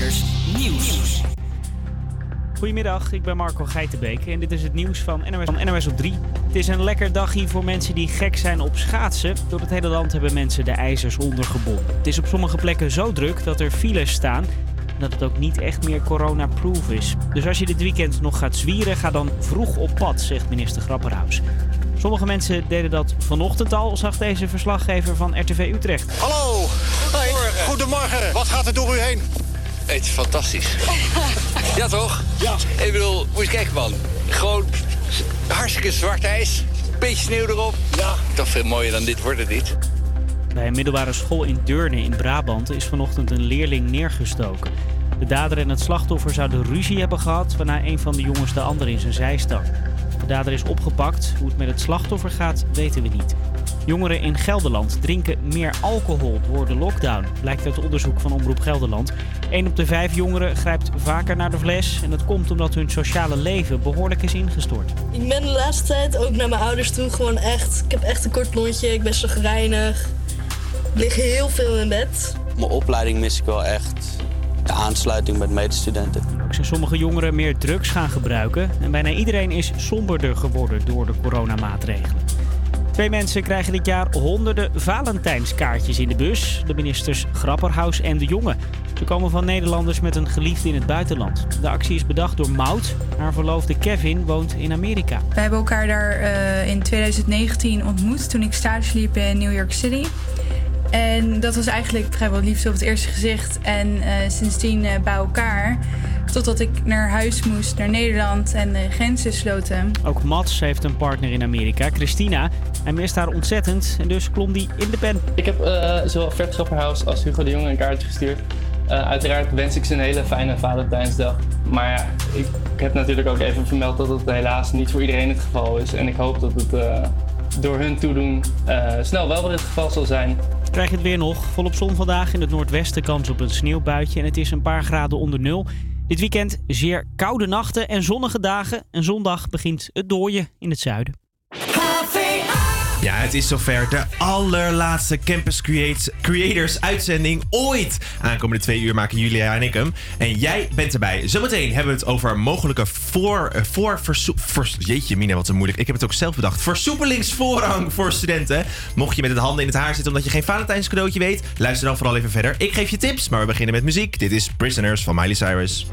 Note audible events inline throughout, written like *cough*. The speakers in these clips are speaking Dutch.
Nieuws. Goedemiddag, ik ben Marco Geitenbeek en dit is het nieuws van NOS, van NOS op 3. Het is een lekker dagje voor mensen die gek zijn op schaatsen. Door het hele land hebben mensen de ijzers ondergebonden. Het is op sommige plekken zo druk dat er files staan en dat het ook niet echt meer corona-proof is. Dus als je dit weekend nog gaat zwieren, ga dan vroeg op pad, zegt minister Grapperhaus. Sommige mensen deden dat vanochtend al, zag deze verslaggever van RTV Utrecht. Hallo. Goedemorgen. Goedemorgen. Wat gaat er door u heen? Het is fantastisch. *laughs* ja, toch? Ja. Ik bedoel, moet je kijken, man. Gewoon hartstikke zwart ijs. Beetje sneeuw erop. Ja. Toch veel mooier dan dit wordt het niet. Bij een middelbare school in Deurne in Brabant is vanochtend een leerling neergestoken. De dader en het slachtoffer zouden ruzie hebben gehad, waarna een van de jongens de ander in zijn zij stak. De dader is opgepakt. Hoe het met het slachtoffer gaat, weten we niet. Jongeren in Gelderland drinken meer alcohol door de lockdown, blijkt uit onderzoek van Omroep Gelderland. 1 op de 5 jongeren grijpt vaker naar de fles en dat komt omdat hun sociale leven behoorlijk is ingestort. Ik ben de laatste tijd ook naar mijn ouders toe gewoon echt. Ik heb echt een kort lontje, ik ben zo greinig. Ik lig heel veel in bed. Mijn opleiding mis ik wel echt. De aansluiting met medestudenten. Ook zijn sommige jongeren meer drugs gaan gebruiken en bijna iedereen is somberder geworden door de coronamaatregelen. Twee mensen krijgen dit jaar honderden Valentijnskaartjes in de bus. De ministers Grapperhaus en De Jonge. Ze komen van Nederlanders met een geliefde in het buitenland. De actie is bedacht door Maud. Haar verloofde Kevin woont in Amerika. We hebben elkaar daar eh, in 2019 ontmoet toen ik stage liep in New York City. En dat was eigenlijk vrijwel liefde op het eerste gezicht. En eh, sindsdien eh, bij elkaar. Totdat ik naar huis moest, naar Nederland en de grenzen sloten. Ook Mats heeft een partner in Amerika, Christina. Hij mist haar ontzettend en dus klom die in de pen. Ik heb eh, zowel Fred Grapperhaus als Hugo de Jonge een kaartje gestuurd. Uh, uiteraard wens ik ze een hele fijne Valentijnsdag. Maar ja, ik, ik, heb natuurlijk ook even vermeld dat het helaas niet voor iedereen het geval is. En ik hoop dat het uh, door hun toedoen snel wel weer het geval zal zijn. Krijg je het weer nog. Volop zon vandaag in het noordwesten kans op een sneeuwbuitje en het is een paar graden onder nul. Dit weekend zeer koude nachten en zonnige dagen. En zondag begint het dooien in het zuiden. Ja, het is zover. De allerlaatste Campus Creates, Creators uitzending ooit. Aankomende twee uur maken Julia en ik hem. En jij bent erbij. Zometeen hebben we het over mogelijke voor, voor, voor, Jeetje, Mina, wat zo moeilijk. Ik heb het ook zelf bedacht. Versoepelingsvoorrang voor studenten. Mocht je met het handen in het haar zitten omdat je geen Valentijns cadeautje weet, luister dan vooral even verder. Ik geef je tips, maar we beginnen met muziek. Dit is Prisoners van Miley Cyrus.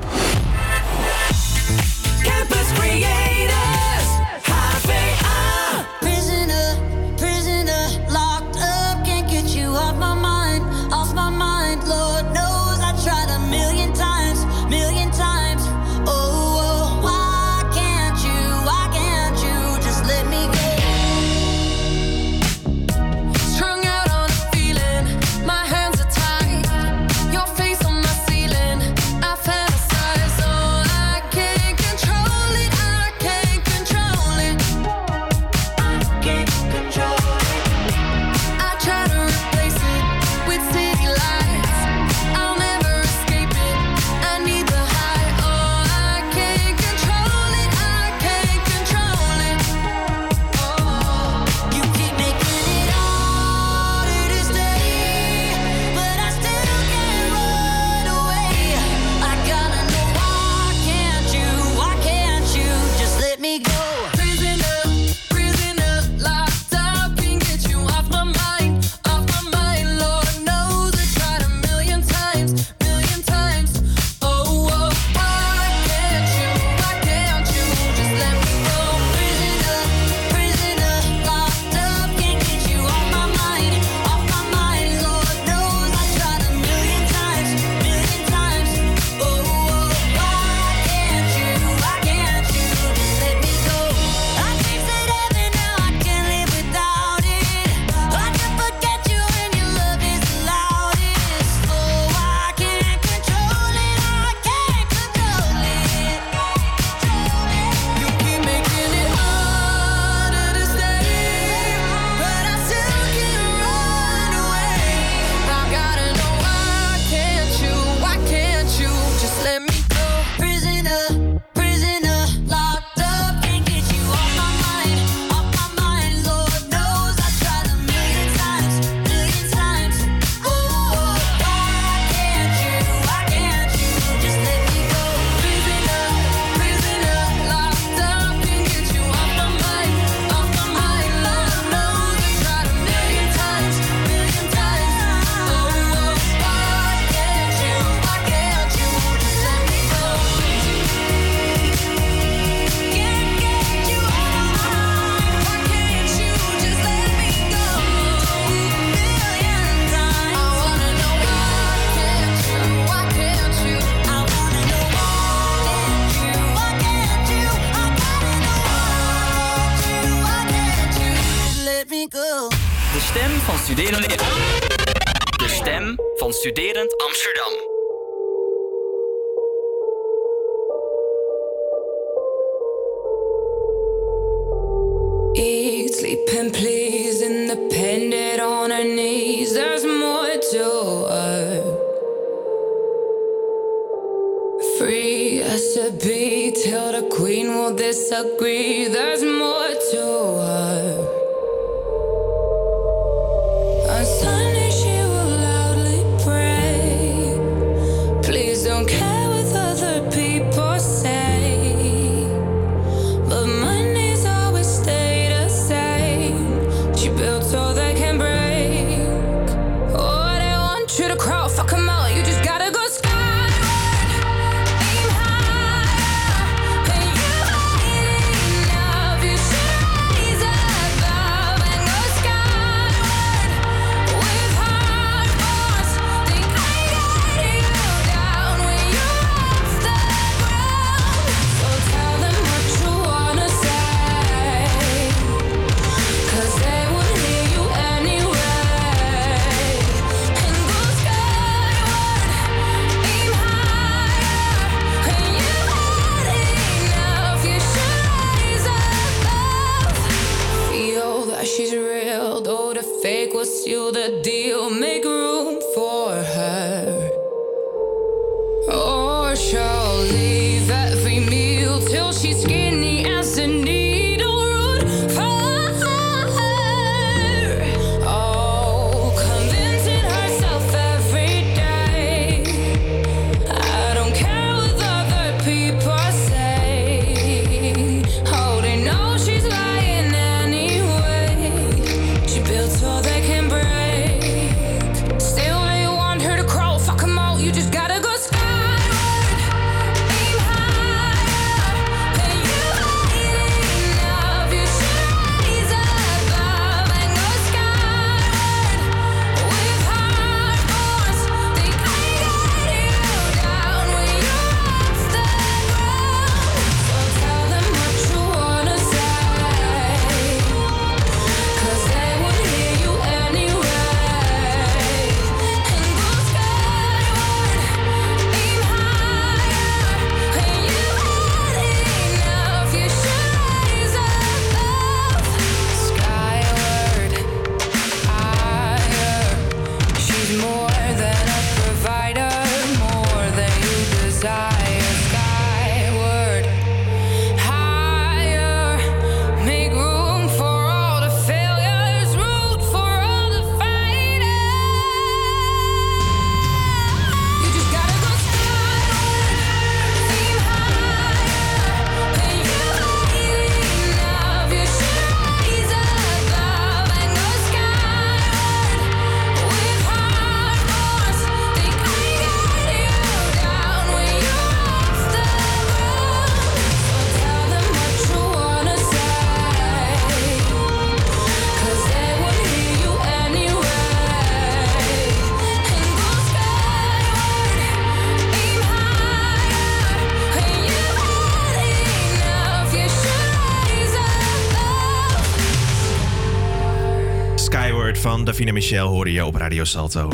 Michel hoorde je op Radio Salto.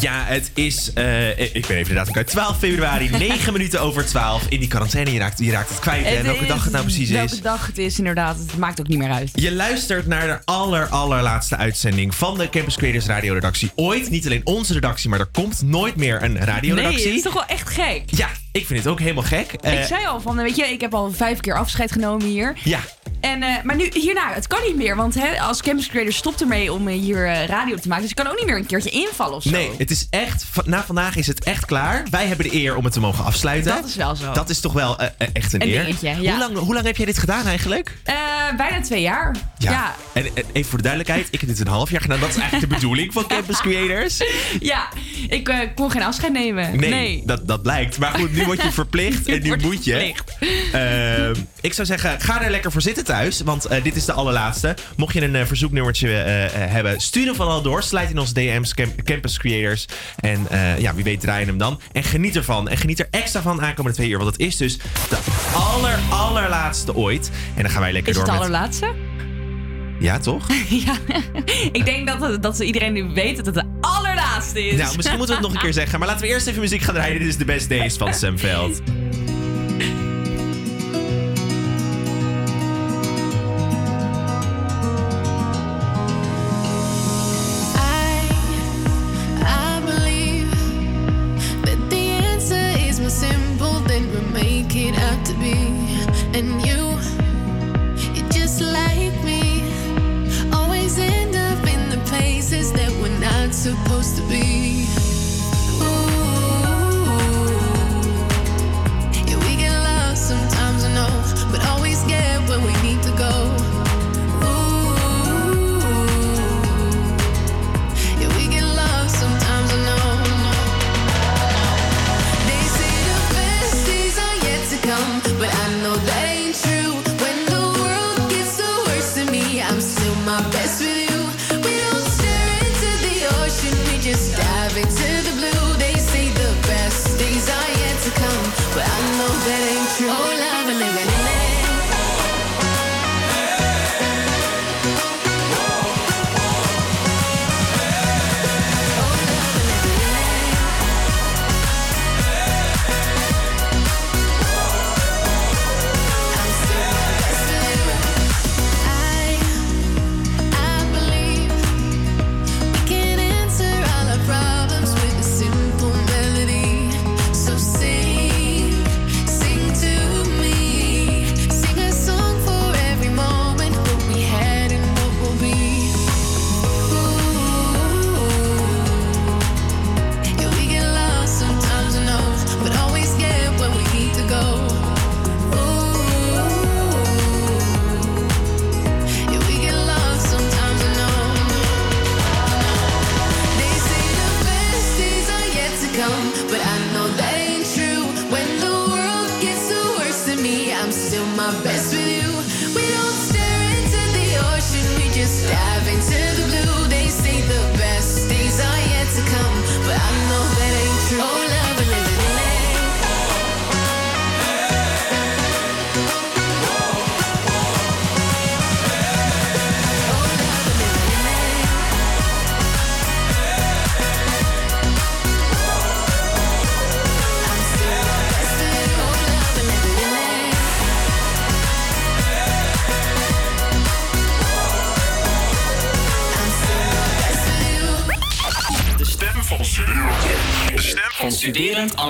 Ja, het is. eh, ik ben even de datum kwijt. 12 februari, *laughs* 9 minuten over 12. In die quarantaine, je raakt, je raakt het kwijt. hè, welke is- dag het nou precies welke is. dag het is, inderdaad. Het maakt ook niet meer uit. Je luistert naar de aller, allerlaatste uitzending van de Campus Creators radioredactie ooit. Niet alleen onze redactie, maar er komt nooit meer een Nee, radioredactie. het is toch wel echt gek. Ja, ik vind het ook helemaal gek. ik Eh, zei al van, weet je, ik heb al vijf keer afscheid genomen hier. Ja, En, eh, maar nu, hierna, het kan niet meer. Want hè, als Campus Creator stopt ermee om eh, hier eh, radio te maken. Dus ik kan ook niet meer een keertje invallen of zo. nee, het is echt. Na vandaag is het echt klaar. Wij hebben de eer om het te mogen afsluiten. Dat is wel zo. Dat is toch wel echt een, Een eer. dingetje, ja. hoe, lang, hoe lang heb jij dit gedaan eigenlijk? Bijna twee jaar. Ja. En, en even voor de duidelijkheid, ik heb dit een half jaar gedaan. Dat is eigenlijk de bedoeling van *laughs* Campus Creators. Ja, ik eh, kon geen afscheid nemen. Nee, Dat, dat blijkt. Maar goed, nu word je *laughs* verplicht en nu moet je. Uh, ik zou zeggen, ga er lekker voor zitten thuis. Want eh, dit is de allerlaatste. Mocht je een eh, verzoeknummertje hebben, stuur hem vooral door. Slijt in onze DM's, Campus Creators. En ja, wie weet draaien hem dan. En geniet ervan. En geniet er extra van aankomende twee uur. Want het is dus de aller, allerlaatste ooit. En dan gaan wij lekker door. Is het de allerlaatste? Ja, toch? *laughs* ja, ik denk dat, dat iedereen nu weet dat het de laatste. Nou, misschien moeten we het nog een keer zeggen. Maar laten we eerst even muziek gaan draaien. Dit is de Best Days van Samveld. *laughs* supposed to be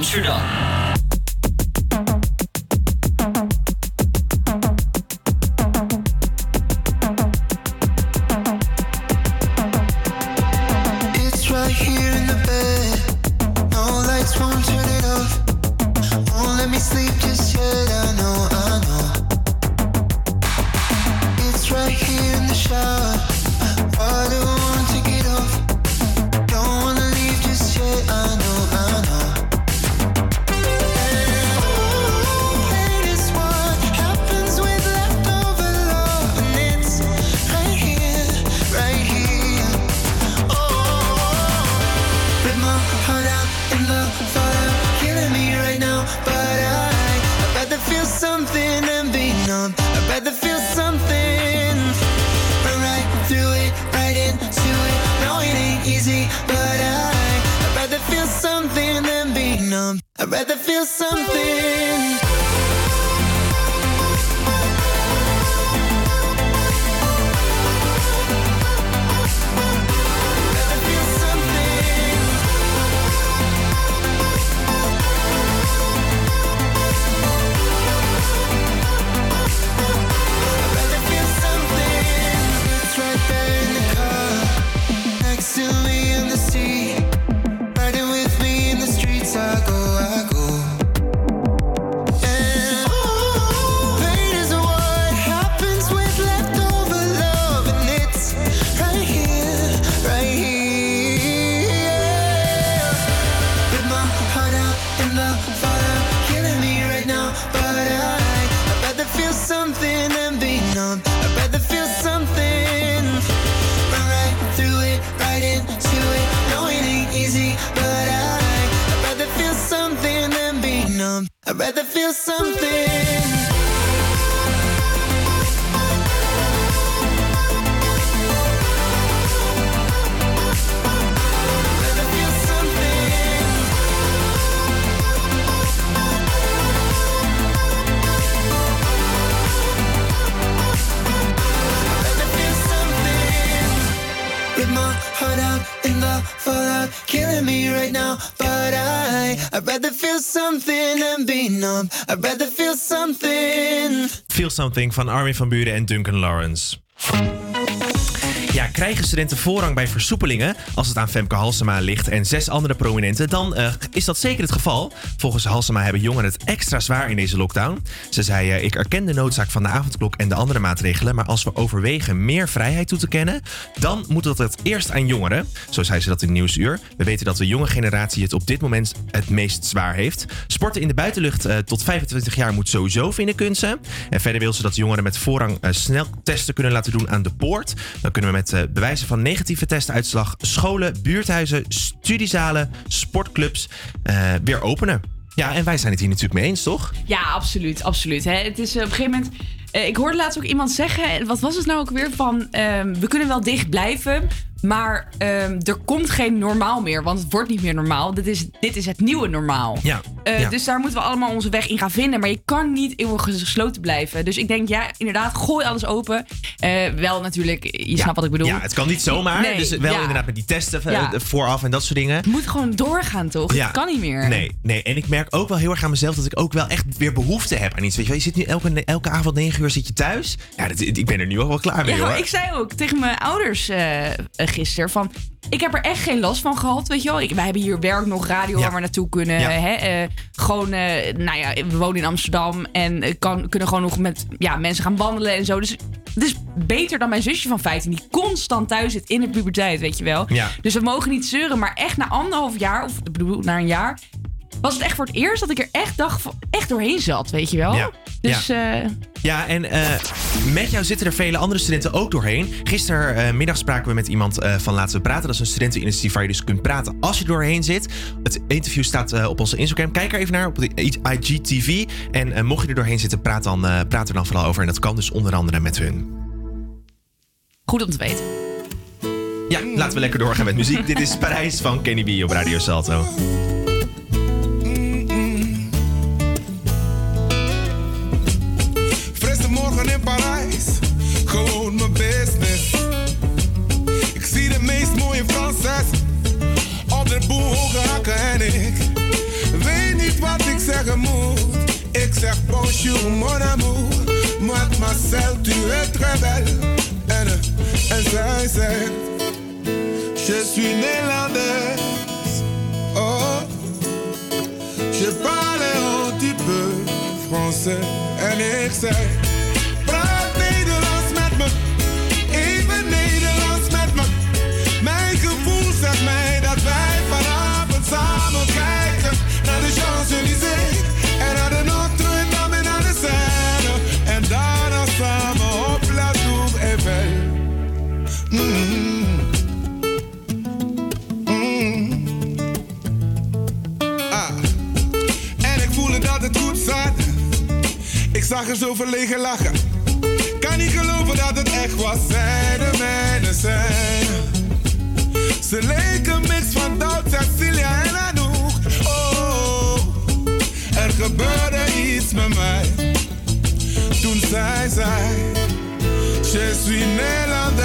Venture.com. something. Van Armin van Buren en Duncan Lawrence. Krijgen studenten voorrang bij versoepelingen als het aan Femke Halsema ligt en zes andere prominenten, dan eh, is dat zeker het geval. Volgens Halsema hebben jongeren het extra zwaar in deze lockdown. Ze zei, eh, ik erken de noodzaak van de avondklok en de andere maatregelen, maar als we overwegen meer vrijheid toe te kennen, dan moet dat het eerst aan jongeren. Zo zei ze dat in Nieuwsuur. We weten dat de jonge generatie het op dit moment het meest zwaar heeft. Sporten in de buitenlucht eh, tot 25 jaar moet sowieso, vinden kunsten. En verder wil ze dat jongeren met voorrang snel testen kunnen laten doen aan de poort. Dan kunnen we met bewijzen van negatieve testuitslag scholen, buurthuizen, studiezalen, sportclubs eh, weer openen. Ja, en wij zijn het hier natuurlijk mee eens, toch? Ja, absoluut, absoluut. Hè. Het is eh, op een gegeven moment. Eh, ik hoorde laatst ook iemand zeggen. Wat was het nou ook weer? Van ehm, we kunnen wel dicht blijven. Maar ehm, er komt geen normaal meer. Want het wordt niet meer normaal. Dit is, dit is het nieuwe normaal. Ja. Eh, ja. Dus daar moeten we allemaal onze weg in gaan vinden. Maar je kan niet eeuwig gesloten blijven. Dus ik denk, ja, inderdaad, gooi alles open. Eh, wel natuurlijk, je snapt wat ik bedoel. Ja, het kan niet zomaar. Nee, dus wel ja. inderdaad met die testen vooraf en dat soort dingen. Het moet gewoon doorgaan, toch? Ja. Het kan niet meer. Nee, nee, en ik merk ook wel heel erg aan mezelf dat ik ook wel echt weer behoefte heb aan iets. Weet je, wel, je zit nu elke, elke avond 9 uur zit je thuis. Ja, dat, ik ben er nu ook wel klaar mee Ja, hoor. ik zei ook tegen mijn ouders eh, gisteren van... Ik heb er echt geen last van gehad, weet je wel. Ik, wij hebben hier werk nog, radio Ja. waar we naartoe kunnen. Ja. Hè? eh, gewoon, eh, nou ja, we wonen in Amsterdam. En kan, kunnen gewoon nog met ja, mensen gaan wandelen en zo. Dus het is beter dan mijn zusje van 15. Die constant thuis zit in de puberteit, weet je wel. Ja. Dus we mogen niet zeuren. Maar echt na anderhalf jaar, of ik bedoel na een jaar... was het echt voor het eerst dat ik er echt dacht, van, echt doorheen zat, weet je wel. Ja. Dus eh, Ja, en eh, met jou zitten er vele andere studenten ook doorheen. Gistermiddag spraken we met iemand eh, van Laten we Praten. Dat is een studenteninitiatief waar je dus kunt praten als je doorheen zit. Het interview staat op onze Instagram. Kijk er even naar op de IGTV. En mocht je er doorheen zitten, praat, dan, praat er dan vooral over. En dat kan dus onder andere met hun. goed om te weten. Ja, laten we lekker doorgaan met muziek. Dit is Parijs van Kenny B op Radio Salto. Ik weet niet wat ik zeggen moet. Ik zeg bonjour mon amour, mademoiselle tu es très belle. En, en zij zegt, je suis néerlandaise. Oh, je parle un petit peu français. En ik zeg, Ik zag er zo verlegen lachen. Kan niet geloven dat het echt was. Zij de mijne zijn. Ze leken mix van Doubt, Cecilia en Anouk. Oh, er gebeurde iets met mij. Toen zij zei, je suis Nederlands.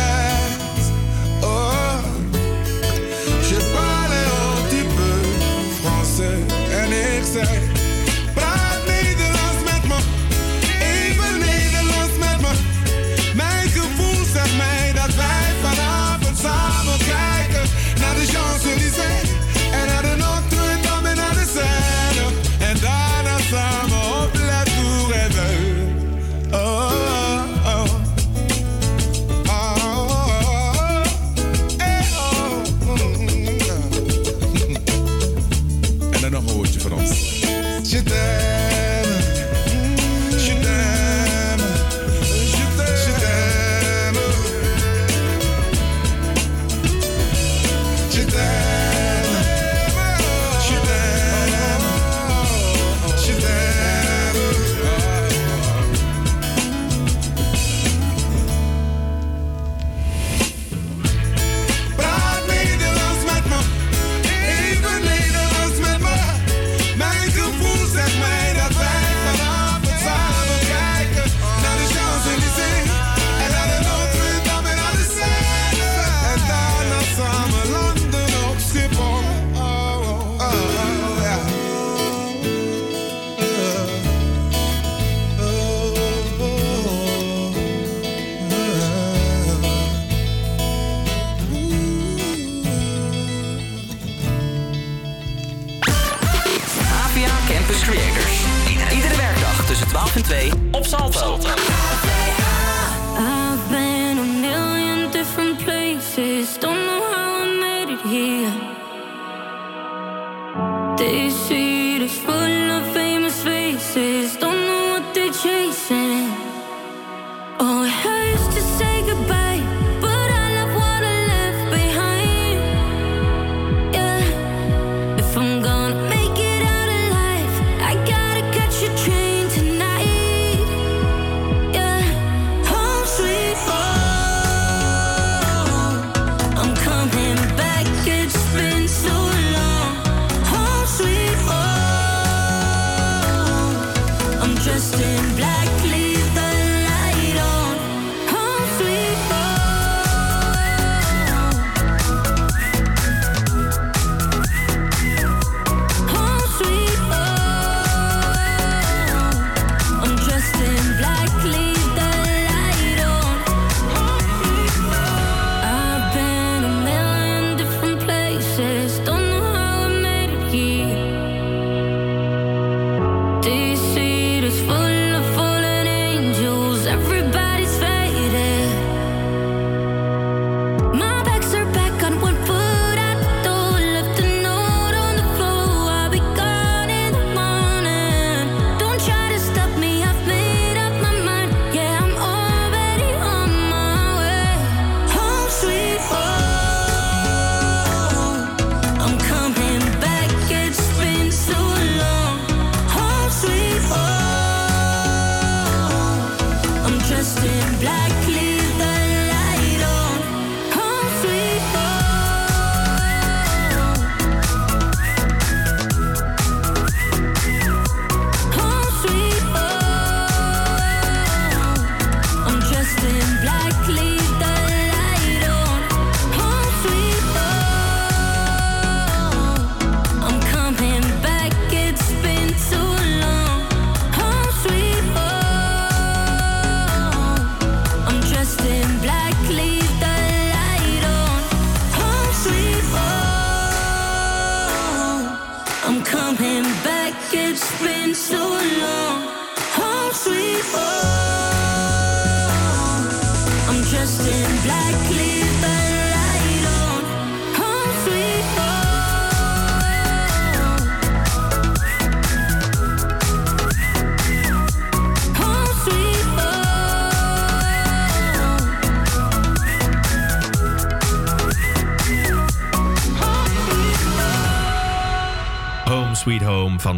Oh, je parle un petit peu français. En ik zei,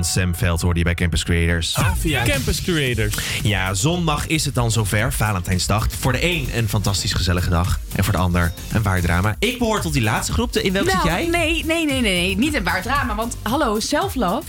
van Sam Veld hoorde je bij Campus Creators. Campus Creators. Ja, zondag is het dan zover, Valentijnsdag. Voor de een een fantastisch gezellige dag. En voor de ander een waar drama. Ik behoor tot die laatste groep. In welke zit Nou, jij? nee, nee, nee, nee, nee. Niet een waar drama. Want hallo, self-love.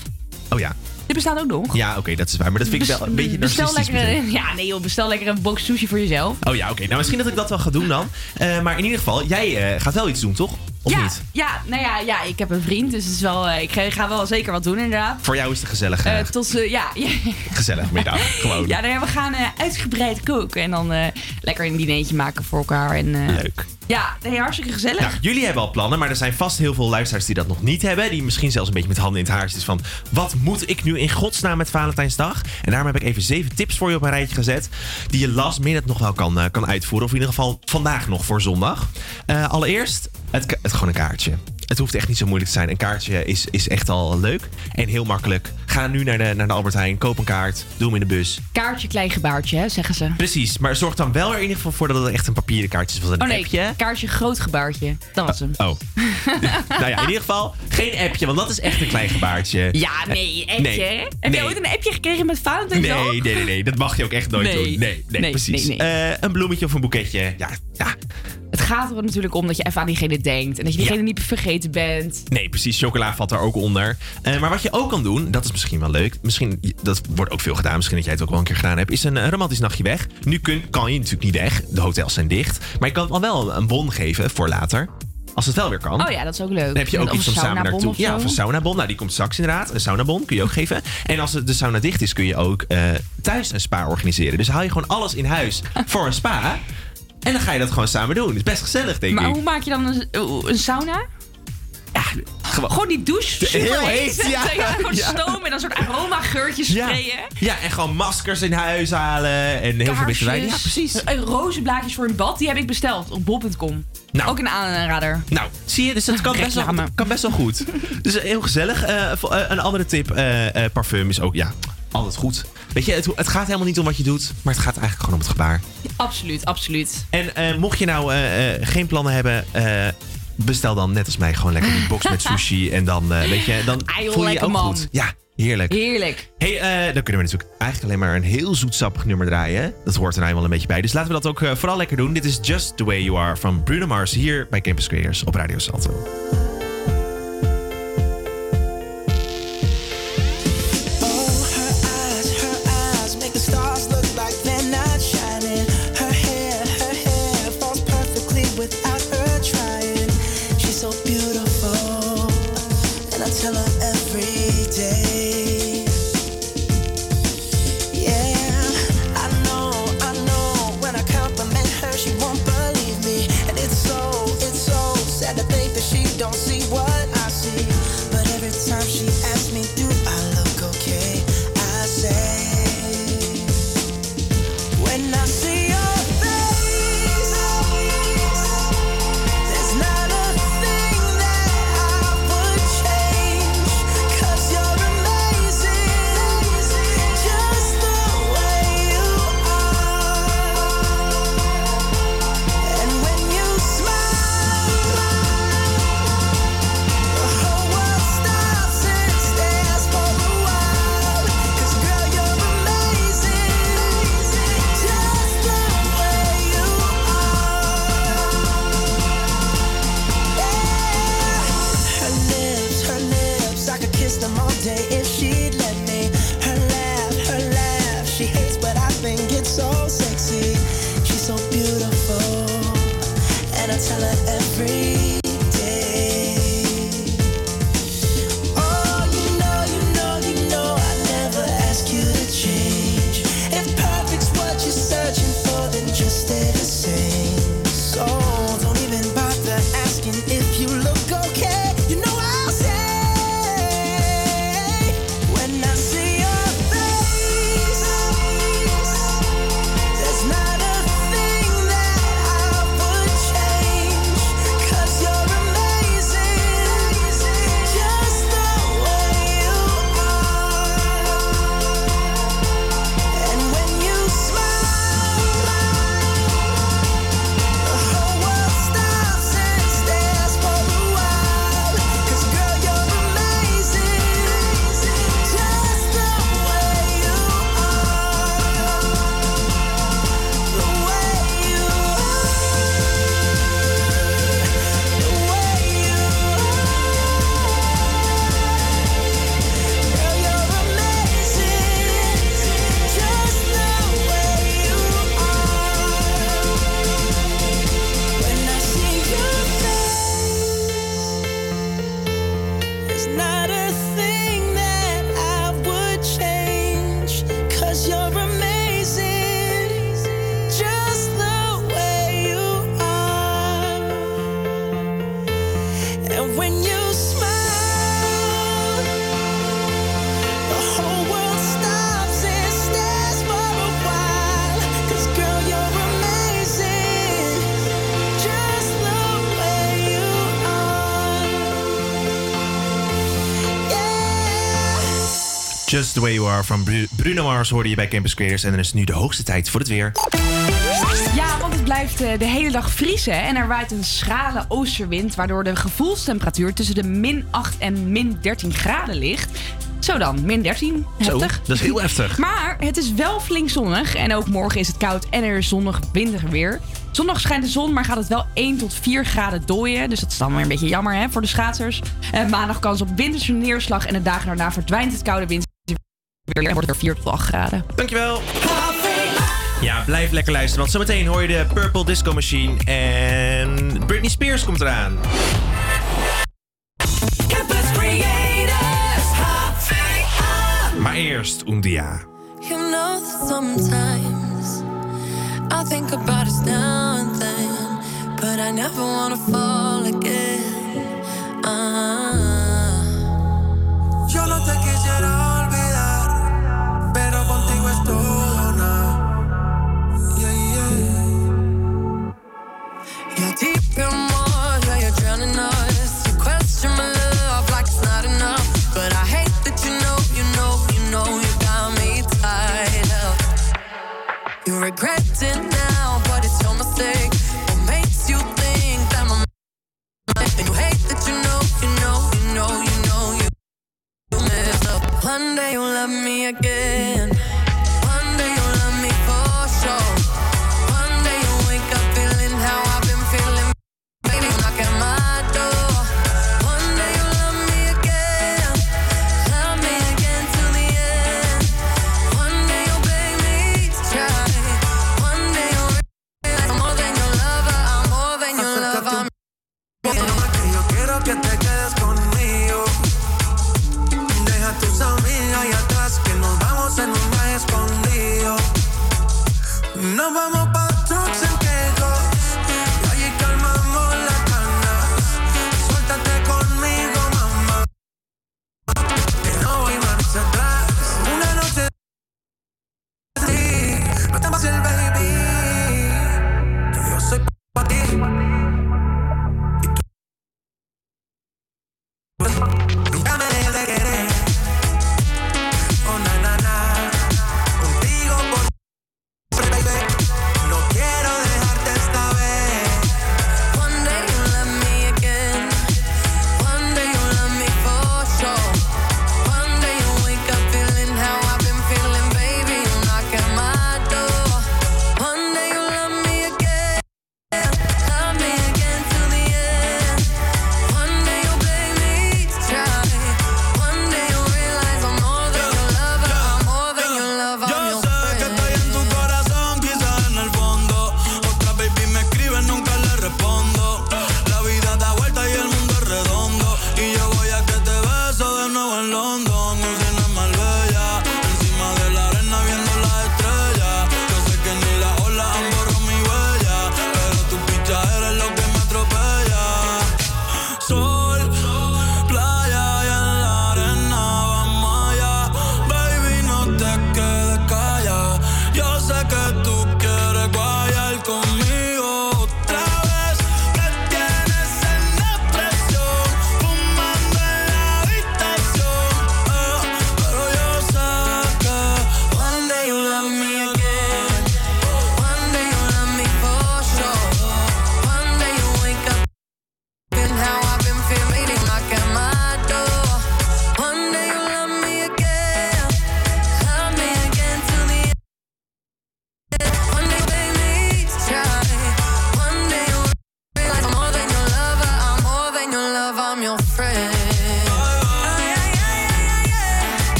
Oh ja. Dit bestaat ook nog. Ja, oké, dat is waar. Maar dat vind ik wel een beetje bestel narcistisch. lekker. Ja, nee joh, bestel lekker een box sushi voor jezelf. Oh ja, oké. Nou, misschien dat ik dat wel ga doen dan. Eh, maar in ieder geval, jij eh, gaat wel iets doen, toch? Of ja, niet? ja, nou ja, ja, ik heb een vriend, dus het is wel, eh, ik ga, wel zeker wat doen inderdaad. Voor jou is het gezellig. Eh, tot, eh, ja, *laughs* gezellig middag. Gewoon. ja, nou ja, we gaan eh, uitgebreid koken en dan lekker een dinertje maken voor elkaar. En, Leuk. Ja, nee, hartstikke gezellig. Nou, jullie hebben al plannen, maar er zijn vast heel veel luisteraars die dat nog niet hebben. Die misschien zelfs een beetje met handen in het haar zitten van... wat moet ik nu in godsnaam met Valentijnsdag? En daarom heb ik even zeven tips voor je op een rijtje gezet... die je last minute nog wel kan, kan uitvoeren. Of in ieder geval vandaag nog voor zondag. Allereerst, het, het gewoon een kaartje. Het hoeft echt niet zo moeilijk te zijn. Een kaartje is, is echt al leuk en heel makkelijk. Ga nu naar de, naar de Albert Heijn, koop een kaart, doe hem in de bus. Kaartje, klein gebaartje, hè, zeggen ze. Precies, maar zorg dan wel er in ieder geval voor dat het echt een papieren kaartje is. Een Oh nee, appje... kaartje, groot gebaartje. Dat was hem. Oh. *laughs* nou ja, in ieder geval geen appje, want dat is echt een klein gebaartje. Ja, nee, appje. Nee? Heb nee. je ooit een appje gekregen met Valentijnsdag? Nee, nee, nee, nee, dat mag je ook echt nooit Nee. doen. Nee, nee, precies. Eh, een bloemetje of een boeketje. Ja, ja. Het gaat er natuurlijk om dat je even aan diegene denkt. En dat je diegene niet vergeten bent. Nee, precies. Chocola valt daar ook onder. Eh, maar wat je ook kan doen, dat is misschien wel leuk. Misschien, dat wordt ook veel gedaan. Misschien dat jij het ook wel een keer gedaan hebt. Is een, eh, romantisch nachtje weg. Nu kun, kan je natuurlijk niet weg. De hotels zijn dicht. Maar je kan al wel een bon geven voor later. Als het wel weer kan. Oh ja, dat is ook leuk. Dan heb je ook Of iets om samen naartoe. of Ja, of een saunabon. Nou, die komt straks inderdaad. Een saunabon kun je ook geven. En als de sauna dicht is, kun je ook eh, thuis een spa organiseren. Dus haal je gewoon alles in huis voor een spa. En dan ga je dat gewoon samen doen. Het is best gezellig, denk Maar ik. hoe maak je dan een, een sauna? Gewoon- Gewoon die douche super heel heet ja. *laughs* Ja, gewoon Ja. stoom en dan een soort aroma geurtjes Ja. sprayen. Ja, en gewoon maskers in huis halen. En heel veel beetje wijn. Ja, precies. Uh, rozenblaadjes voor een bad, die heb ik besteld op bol.com. Nou. Ook een aanrader. Nou, zie je, dus dat kan best wel, kan best wel goed. *laughs* Dus eh, heel gezellig. Eh, eh, een andere tip, parfum is ook, ja, altijd goed. Weet je, het, het gaat helemaal niet om wat je doet, maar het gaat eigenlijk gewoon om het gebaar. Absoluut, absoluut. En eh, mocht je nou eh, eh, geen plannen hebben, bestel dan net als mij gewoon lekker die box met *laughs* sushi. En dan, weet je, dan voel je je ook man. goed. Ja, heerlijk. Heerlijk. Hey, dan kunnen we natuurlijk eigenlijk alleen maar een heel zoetsappig nummer draaien. Dat hoort er nou eenmaal een beetje bij. Dus laten we dat ook vooral lekker doen. Dit is Just The Way You Are van Bruno Mars hier bij Campus Creators op Radio Salto. Just the way you are. Just The Way You Are van Bru- Bruno Mars hoorde je bij Campus Creators. En dan is het nu de hoogste tijd voor het weer. Ja, het blijft eh, de hele dag vriezen en er waait een schrale oostenwind, waardoor de gevoelstemperatuur tussen de min 8 en min 13 graden ligt. Zo dan, min 13. Zo, Heftig. dat is heel heftig. Maar het is wel flink zonnig en ook morgen is het koud en er is zonnig windig weer. Zondag schijnt de zon, maar gaat het wel 1 tot 4 graden dooien. Dus dat is dan weer een beetje jammer hè, voor de schaatsers. Eh, maandag kans op winterse neerslag en de dagen daarna verdwijnt het koude winterse weer en wordt het er 4 tot 8 graden. Dankjewel. Ja, blijf lekker luisteren, want zometeen hoor je de Purple Disco Machine en Britney Spears komt eraan. Campus Creators, Maar eerst Undia. You know that sometimes I think about us now and then, but I never wanna fall again. Uh -huh. Yo no te quisiera. Day you'll love me again. Nos vamos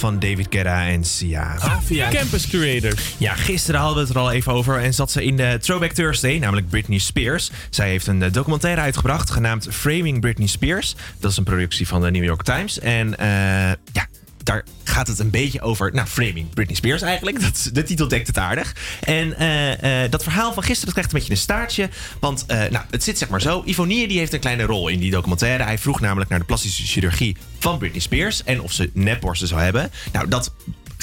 van David Guetta en Sia. Campus Creators. Ja, gisteren hadden we het er al even over en zat ze in de Throwback Thursday, namelijk Britney Spears. Zij heeft een eh, documentaire uitgebracht genaamd Framing Britney Spears. Dat is een productie van de New York Times. En eh, ja, daar gaat het een beetje over, nou, Framing Britney Spears eigenlijk. Dat, de titel dekt het aardig. En eh, eh, dat verhaal van gisteren dat krijgt een beetje een staartje. Want eh, nou, het zit zeg maar zo. Ivonie die heeft een kleine rol in die documentaire. Hij vroeg namelijk naar de plastische chirurgie van Britney Spears. En of ze nepborsten zou hebben. Nou, dat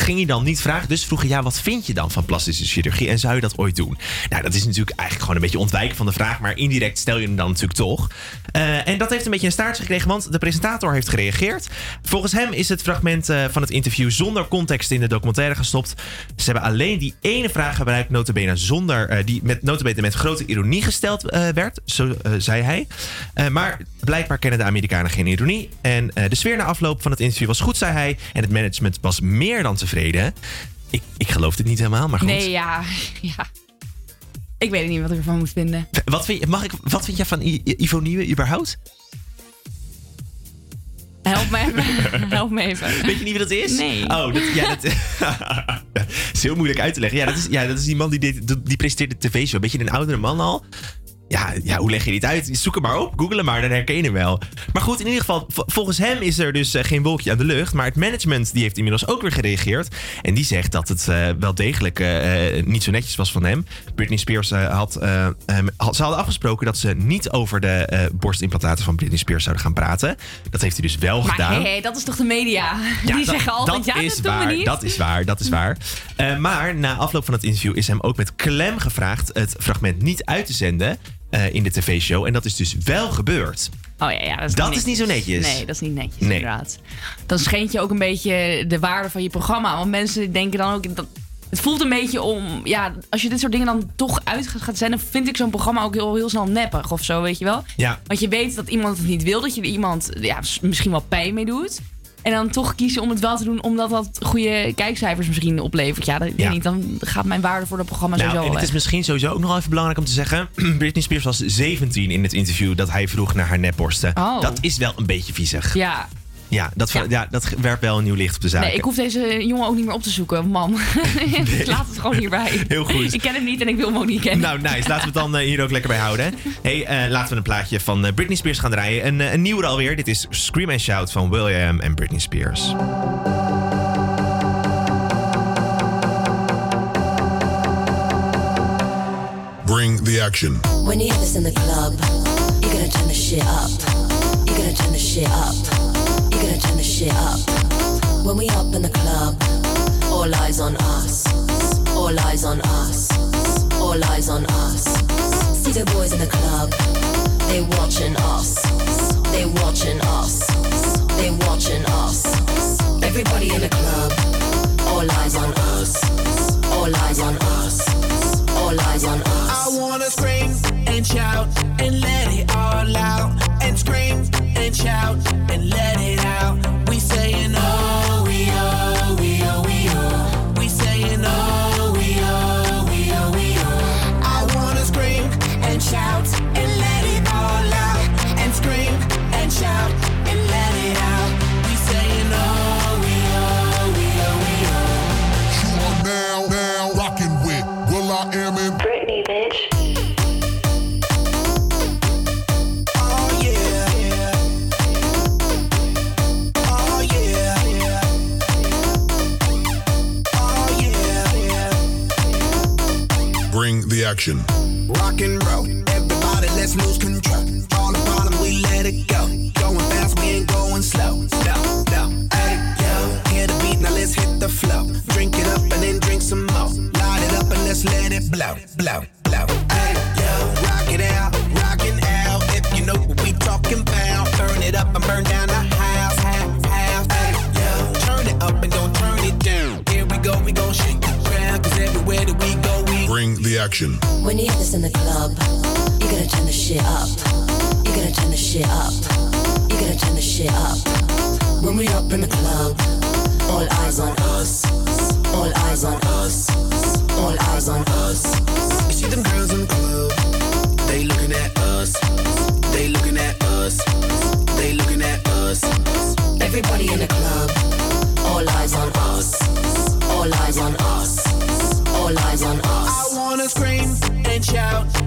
ging hij dan niet vragen. Dus vroeg hij, ja, wat vind je dan van plastische chirurgie? En zou je dat ooit doen? Nou, dat is natuurlijk eigenlijk gewoon een beetje ontwijken van de vraag. Maar indirect stel je hem dan natuurlijk toch. Eh, en dat heeft een beetje een staartje gekregen, want de presentator heeft gereageerd. Volgens hem is het fragment eh, van het interview zonder context in de documentaire gestopt. Ze hebben alleen die ene vraag gebruikt, notabene zonder, eh, die met, notabene met grote ironie gesteld werd, zo zei hij. Maar blijkbaar kennen de Amerikanen geen ironie. En eh, de sfeer na afloop van het interview was goed, zei hij. En het management was meer dan tevreden. Ik, ik geloof dit niet helemaal, maar goed. Nee, ja. *laughs* ja. Ik weet niet wat ik ervan moet vinden. Wat vind, je- mag ik, wat vind jij van I- I- Ivonie überhaupt? Help me even. *laughs* Help me even. Weet je niet wie dat is? Nee. Oh, dat, ja, *laughs* dat is heel moeilijk uit te leggen. Ja, dat is, ja, dat is die man die, dit, die presenteert de tv-show. Een beetje een oudere man al. Ja, ja, hoe leg je dit uit? Zoek hem maar op, google hem maar, dan herken je hem wel. Maar goed, in ieder geval, volgens hem is er dus eh, geen wolkje aan de lucht. Maar het management die heeft inmiddels ook weer gereageerd. En die zegt dat het eh, wel degelijk eh, niet zo netjes was van hem. Britney Spears had, had... Ze hadden afgesproken dat ze niet over de borstimplantaten van Britney Spears zouden gaan praten. Dat heeft hij dus wel Maar gedaan. hé, dat is toch de media? Ja, Die dat- zeggen altijd, ja, is dat doen waar, we niet. Dat is waar, dat is waar. *laughs* Maar na afloop van het interview is hem ook met klem gevraagd het fragment niet uit te zenden eh, in de tv-show. En dat is dus wel gebeurd. Oh ja, ja dat is, Dat niet is niet zo netjes. Nee, dat is niet netjes Nee. inderdaad. Dan schendt je ook een beetje de waarde van je programma. Want mensen denken dan ook... Dat, het voelt een beetje om... Ja, als je dit soort dingen dan toch uit gaat- zenden... vind ik zo'n programma ook heel, heel snel neppig of zo, weet je wel? Ja. Want je weet dat iemand het niet wil. Dat je er iemand ja, misschien wel pijn mee doet. En dan toch kiezen om het wel te doen... omdat dat goede kijkcijfers misschien oplevert. Ja, dat, Ja. weet niet, dan gaat mijn waarde voor dat programma Nou, sowieso en het is misschien sowieso ook nog even belangrijk om te zeggen. *clears throat* Britney Spears was 17 in het interview dat hij vroeg naar haar nepborsten. Oh. Dat is wel een beetje viezig. Ja, Ja, dat, ja. dat werpt wel een nieuw licht op de zaak. Nee, ik hoef deze jongen ook niet meer op te zoeken, man. *laughs* Ik laat het gewoon hierbij. Heel goed. Ik ken hem niet en ik wil hem ook niet kennen. Nou, nice. Laten we het dan eh, hier ook lekker bij houden. hey, eh, laten we een plaatje van eh, Britney Spears gaan draaien. Een, een nieuwe alweer. Dit is Scream and Shout van William en Britney Spears. Bring the action. When you hear this in the club, you're gonna turn the shit up. You're gonna turn the shit up. Gonna turn the shit up. When we up in the club, all eyes on us. All eyes on us. All eyes on us. See the boys in the club, they watching us. They watching us. They watching us. Everybody in the club, all eyes on us. All eyes on us. All eyes on us. I wanna scream and shout and let it all out. And scream and shout and let it When you hit this in the club, you're gonna turn the shit up. You're gonna turn the shit up. You're gonna turn the shit up. When we up in the club, all eyes on us. All eyes on us. All eyes on us. You see them girls in the club, they looking at us. They looking at us. They looking at us. Everybody in the club, all eyes on us. All eyes on us. All eyes on us. I wanna scream and shout.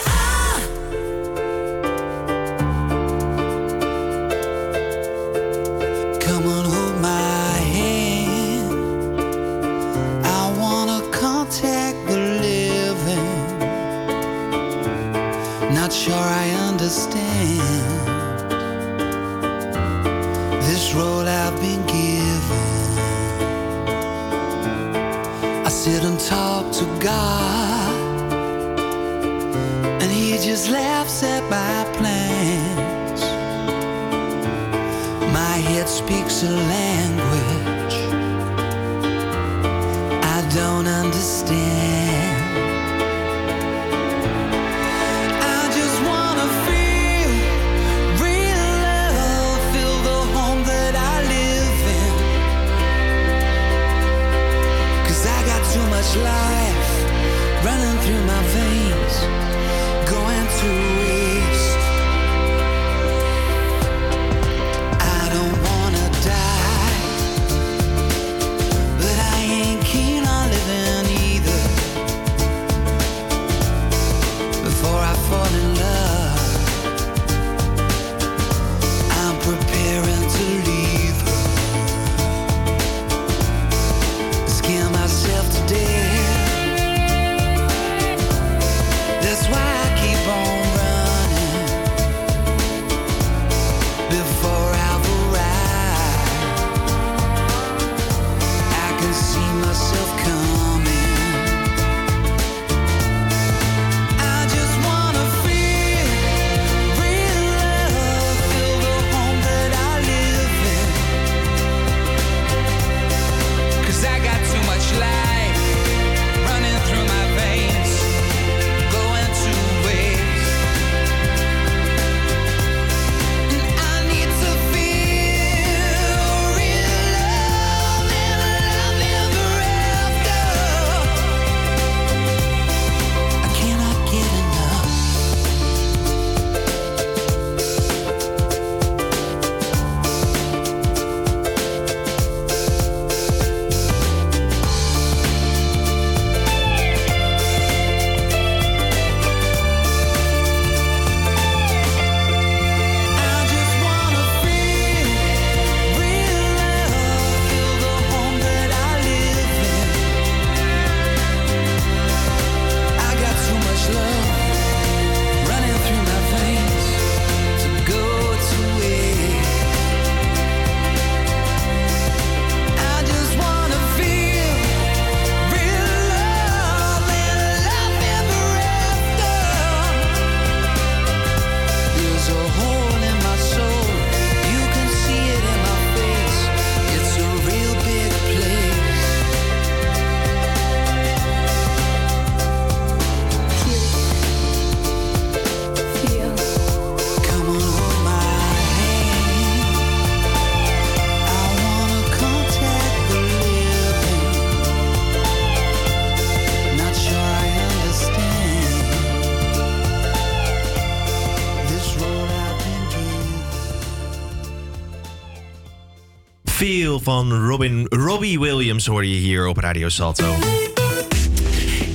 Van Robin, Robbie Williams hoor je hier op Radio Salto.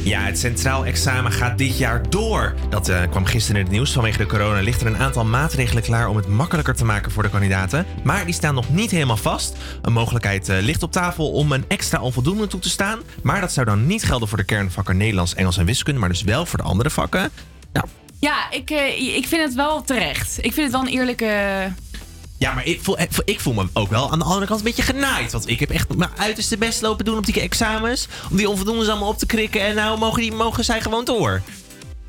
Ja, het centraal examen gaat dit jaar door. Dat eh, kwam gisteren in het nieuws. Vanwege de corona ligt er een aantal maatregelen klaar om het makkelijker te maken voor de kandidaten. Maar die staan nog niet helemaal vast. Een mogelijkheid eh, ligt op tafel om een extra onvoldoende toe te staan. Maar dat zou dan niet gelden voor de kernvakken Nederlands, Engels en wiskunde, maar dus wel voor de andere vakken. Nou, Ja, ik, eh, ik vind het wel terecht. Ik vind het wel een eerlijke... Ja, maar ik voel, ik voel me ook wel aan de andere kant een beetje genaaid. Want ik heb echt mijn uiterste best lopen doen op die examens. Om die onvoldoendes allemaal op te krikken. En nou mogen, die, mogen zij gewoon door.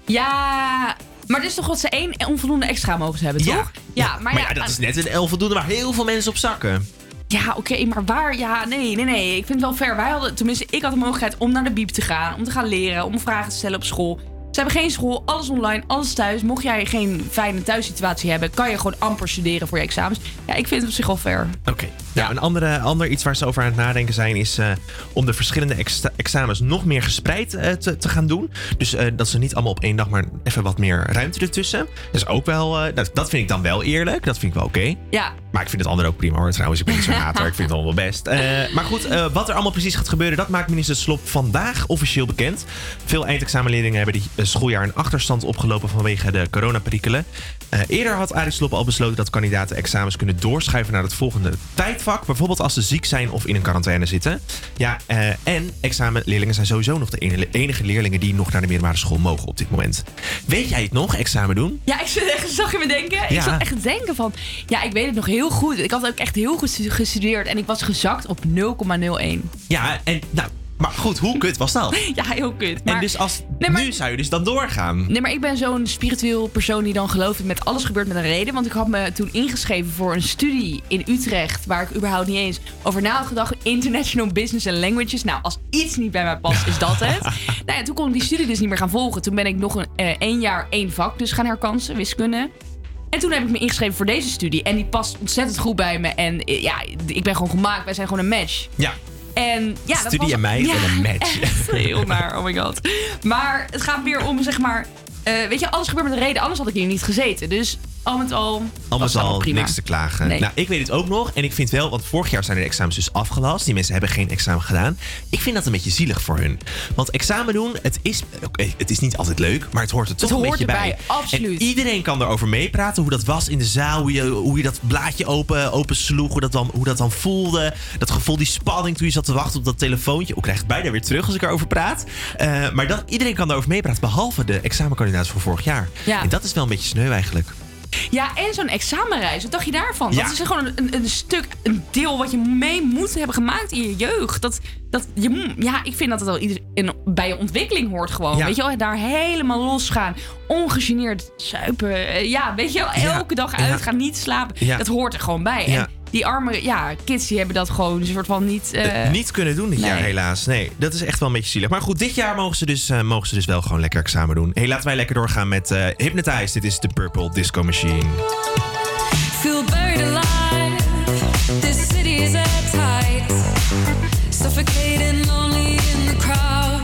Ja, maar het is toch wat ze één onvoldoende extra mogen ze hebben, toch? Ja, maar, Maar ja, ja, dat is net een onvoldoende waar heel veel mensen op zakken. Ja, oké, maar waar? Ja, nee, nee, nee. Ik vind het wel fair. Wij hadden, tenminste, ik had de mogelijkheid om naar de biep te gaan, om te gaan leren, om vragen te stellen op school. Ze hebben geen school, alles online, alles thuis. Mocht jij geen fijne thuissituatie hebben, kan je gewoon amper studeren voor je examens. Ja, ik vind het op zich wel fair. Oké. Nou, een andere, ander iets waar ze over aan het nadenken zijn is eh, om de verschillende ex- examens nog meer gespreid eh, te, te gaan doen. Dus eh, dat ze niet allemaal op één dag, maar even wat meer ruimte ertussen. Dat is ook wel, eh, dat, dat vind ik dan wel eerlijk. Dat vind ik wel oké. Ja. Maar ik vind het andere ook prima hoor. Trouwens, ik ben niet zo'n hater. Ik vind het allemaal wel best. Eh, maar goed, eh, wat er allemaal precies gaat gebeuren, dat maakt minister Slop vandaag officieel bekend. Veel eindexamenleerlingen hebben dit eh, schooljaar een achterstand opgelopen vanwege de coronaperikelen. Eh, eerder had Arie Slop al besloten dat kandidaten examens kunnen doorschuiven naar het volgende tijdvak. Bijvoorbeeld als ze ziek zijn of in een quarantaine zitten. Ja, eh, en examenleerlingen zijn sowieso nog de enige leerlingen die nog naar de middelbare school mogen op dit moment. Weet jij het nog, examen doen? Ja, ik zat echt, zag je me denken? Ja. Ik zat echt te denken van, ja, ik weet het nog heel goed. Ik had ook echt heel goed gestudeerd en ik was gezakt op 0,01. Ja, en nou, maar goed, hoe kut was dat? *laughs* Ja, heel kut. Maar, En dus als, Nee, maar- nu zou je dus dan doorgaan. Nee, maar ik ben zo'n spiritueel persoon die dan gelooft dat met alles gebeurt met een reden. Want ik had me toen ingeschreven voor een studie in Utrecht, waar ik überhaupt niet eens over na had gedacht. International Business and Languages. Nou, als iets niet bij mij past, is dat het. *laughs* nou ja, toen kon ik die studie dus niet meer gaan volgen. Toen ben ik nog een eh, één jaar één vak dus gaan herkansen, wiskunde. En toen heb ik me ingeschreven voor deze studie. En die past ontzettend goed bij me. En eh, ja, ik ben gewoon gemaakt. Wij zijn gewoon een match. Ja. En ja, dat Studie was, en mij ja, en een match. Echt *laughs* heel naar, oh my god. Maar het gaat weer om, zeg maar... eh, weet je, alles gebeurt met een reden. Anders had ik hier niet gezeten. Dus al met al... Al prima. niks te klagen. Nee. Nou, ik weet het ook nog. En ik vind wel, want vorig jaar zijn de examens dus afgelast. Die mensen hebben geen examen gedaan. Ik vind dat een beetje zielig voor hun. Want examen doen, het is, het is niet altijd leuk, maar het hoort er toch Het een hoort beetje erbij, bij. absoluut. En iedereen kan erover meepraten. Hoe dat was in de zaal. Hoe je, hoe je dat blaadje open, open sloeg. Hoe dat, dan, hoe dat dan voelde. Dat gevoel, die spanning toen je zat te wachten op dat telefoontje. Ik krijg het bijna weer terug als ik erover praat. Eh, maar dat, iedereen kan erover meepraten. Behalve de examenkandidaten van vorig jaar. Ja. En dat is wel een beetje sneu eigenlijk. Ja, en zo'n examenreis. Wat dacht je daarvan? Ja. Dat is gewoon een, een, stuk, een deel wat je mee moet hebben gemaakt in je jeugd. Dat, dat je, mo- ja, ik vind dat het wel ieder, in, bij je ontwikkeling hoort gewoon. Ja. Weet je wel, daar helemaal losgaan. Ongegeneerd suipen. eh, Ja, weet je wel, Ja. elke dag uitgaan, niet slapen. Dat hoort er gewoon bij. En die arme ja, kids, die hebben dat gewoon een soort van niet... eh, Eh, niet kunnen doen dit nee. jaar, helaas. Nee, dat is echt wel een beetje zielig. Maar goed, dit jaar mogen ze dus, eh, mogen ze dus wel gewoon lekker examen doen. Hey, laten wij lekker doorgaan met eh Hypnotize. Dit is de Purple Disco Machine. Feel buried alive. This city is at tight. Suffocating, lonely in the crowd.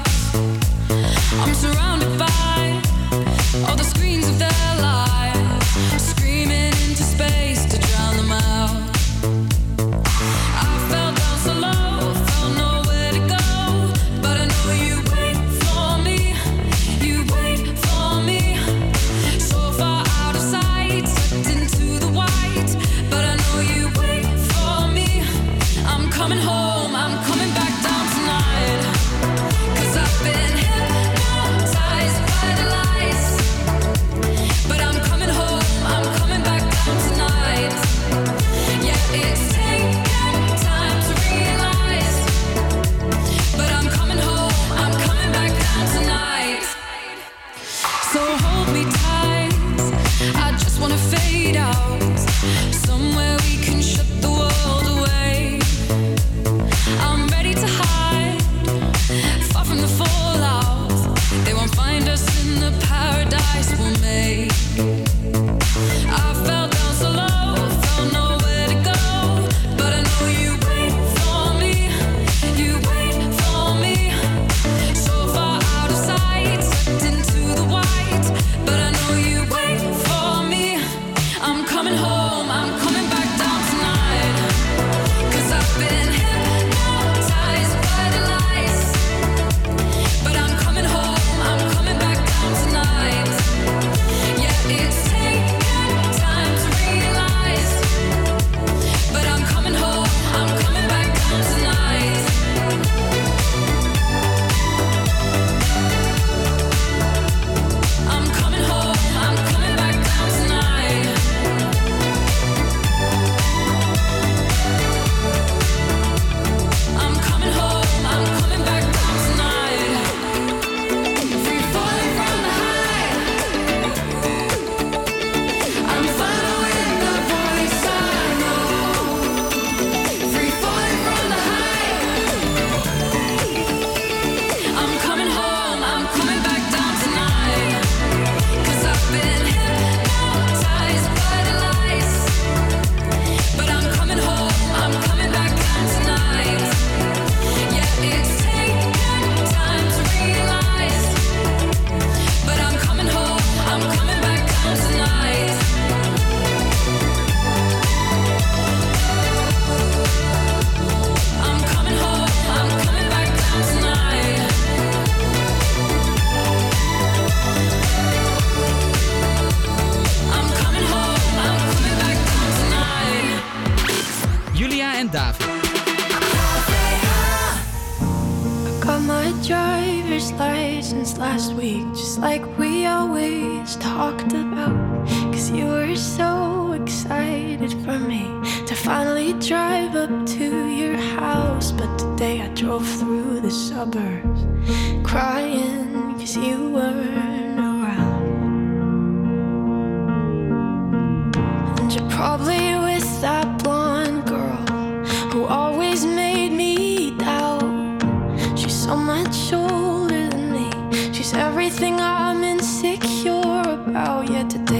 I'm surrounded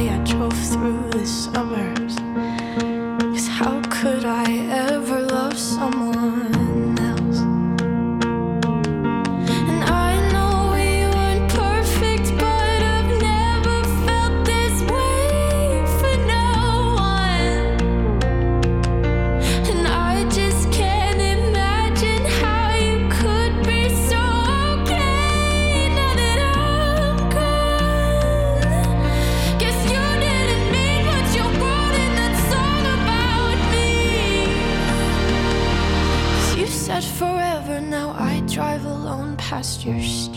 I drove through the summer. gestures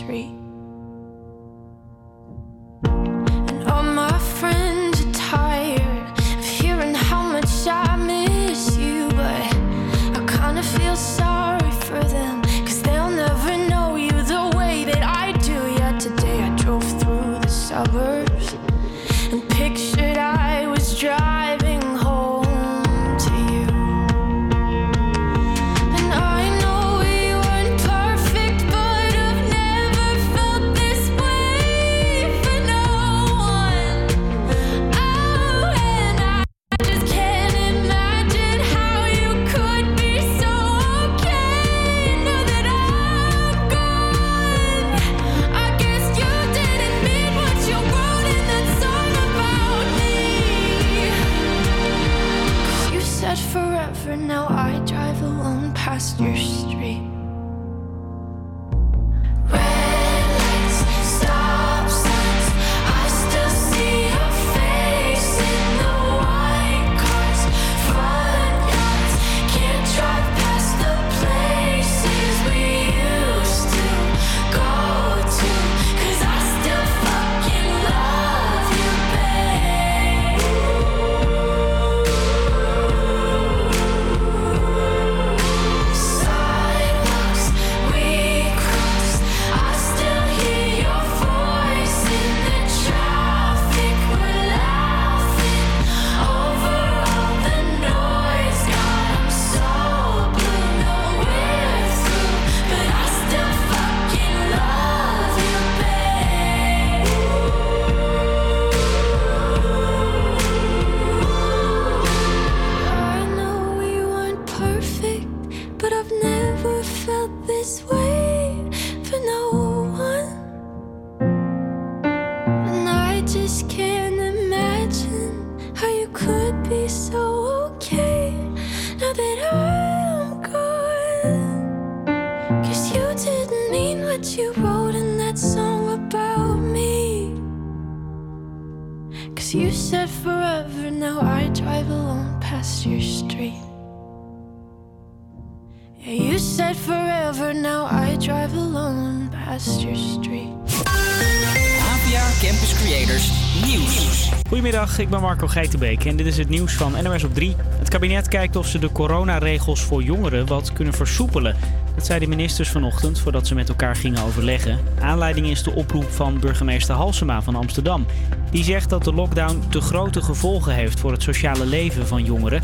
Ik ben Marco Geitenbeek en dit is het nieuws van NOS op 3. Het kabinet kijkt of ze de coronaregels voor jongeren wat kunnen versoepelen. Dat zeiden de ministers vanochtend voordat ze met elkaar gingen overleggen. Aanleiding is de oproep van burgemeester Halsema van Amsterdam. Die zegt dat de lockdown te grote gevolgen heeft voor het sociale leven van jongeren.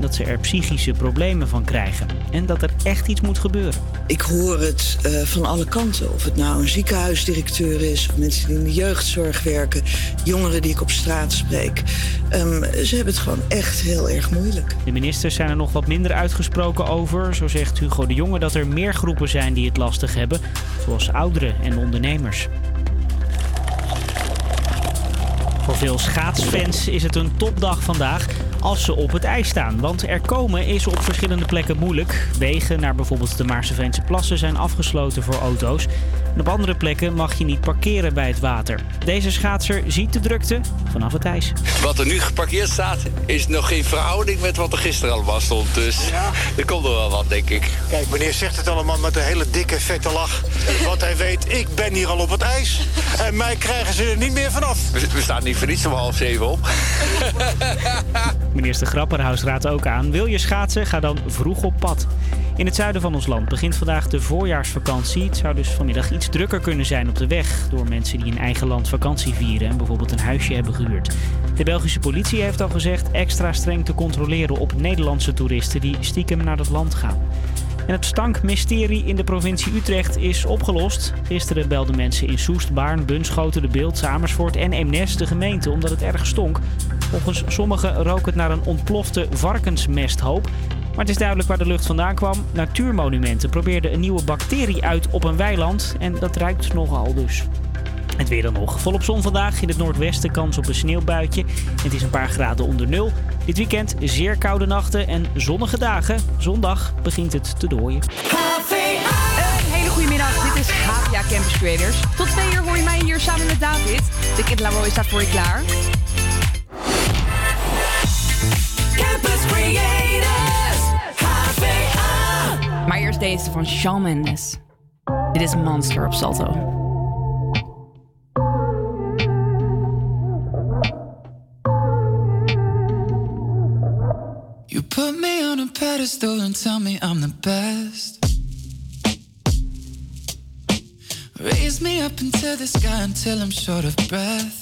Dat ze er psychische problemen van krijgen en dat er echt iets moet gebeuren ik hoor het eh, van alle kanten. Of het nou een ziekenhuisdirecteur is, of mensen die in de jeugdzorg werken, jongeren die ik op straat spreek. Ehm, ze hebben het gewoon echt heel erg moeilijk. De ministers zijn er nog wat minder uitgesproken over. Zo zegt Hugo de Jonge dat er meer groepen zijn die het lastig hebben, zoals ouderen en ondernemers. Voor veel schaatsfans is het een topdag vandaag als ze op het ijs staan. Want er komen is op verschillende plekken moeilijk. Wegen naar bijvoorbeeld de Maarseveense plassen zijn afgesloten voor auto's. En op andere plekken mag je niet parkeren bij het water. Deze schaatser ziet de drukte vanaf het ijs. Wat er nu geparkeerd staat, is nog geen verhouding met wat er gisteren allemaal stond. Dus er komt nog wel wat, denk ik. Kijk, meneer zegt het allemaal met een hele dikke, vette lach. Want hij weet, ik ben hier al op het ijs. En mij krijgen ze er niet meer vanaf. We, we staan niet voor niets om half zeven op. *laughs* Minister Grapperhaus raadt ook aan: wil je schaatsen, ga dan vroeg op pad. In het zuiden van ons land begint vandaag de voorjaarsvakantie. Het zou dus vanmiddag iets drukker kunnen zijn op de weg door mensen die in eigen land vakantie vieren en bijvoorbeeld een huisje hebben gehuurd. De Belgische politie heeft al gezegd extra streng te controleren op Nederlandse toeristen die stiekem naar dat land gaan. En het stankmysterie in de provincie Utrecht is opgelost. Gisteren belden mensen in Soest, Baarn, Bunschoten, De Beeld, Amersfoort en Eemnes de gemeente omdat het erg stonk. Volgens sommigen rook het naar een ontplofte varkensmesthoop. Maar het is duidelijk waar de lucht vandaan kwam. Natuurmonumenten probeerden een nieuwe bacterie uit op een weiland en dat ruikt nogal dus. Het weer dan nog. Volop zon vandaag. In het noordwesten kans op een sneeuwbuitje. Het is een paar graden onder nul. Dit weekend zeer koude nachten en zonnige dagen. Zondag begint het te dooien. Een hele goede middag. Dit is HVA Campus Creators. Tot twee uur hoor je mij hier samen met David. De Kid Laroi staat voor je klaar. Campus Creators, HVA. Maar eerst deze van Shawn Mendes. Dit is Monster op Salto. You put me on a pedestal and tell me I'm the best. Raise me up into the sky until I'm short of breath.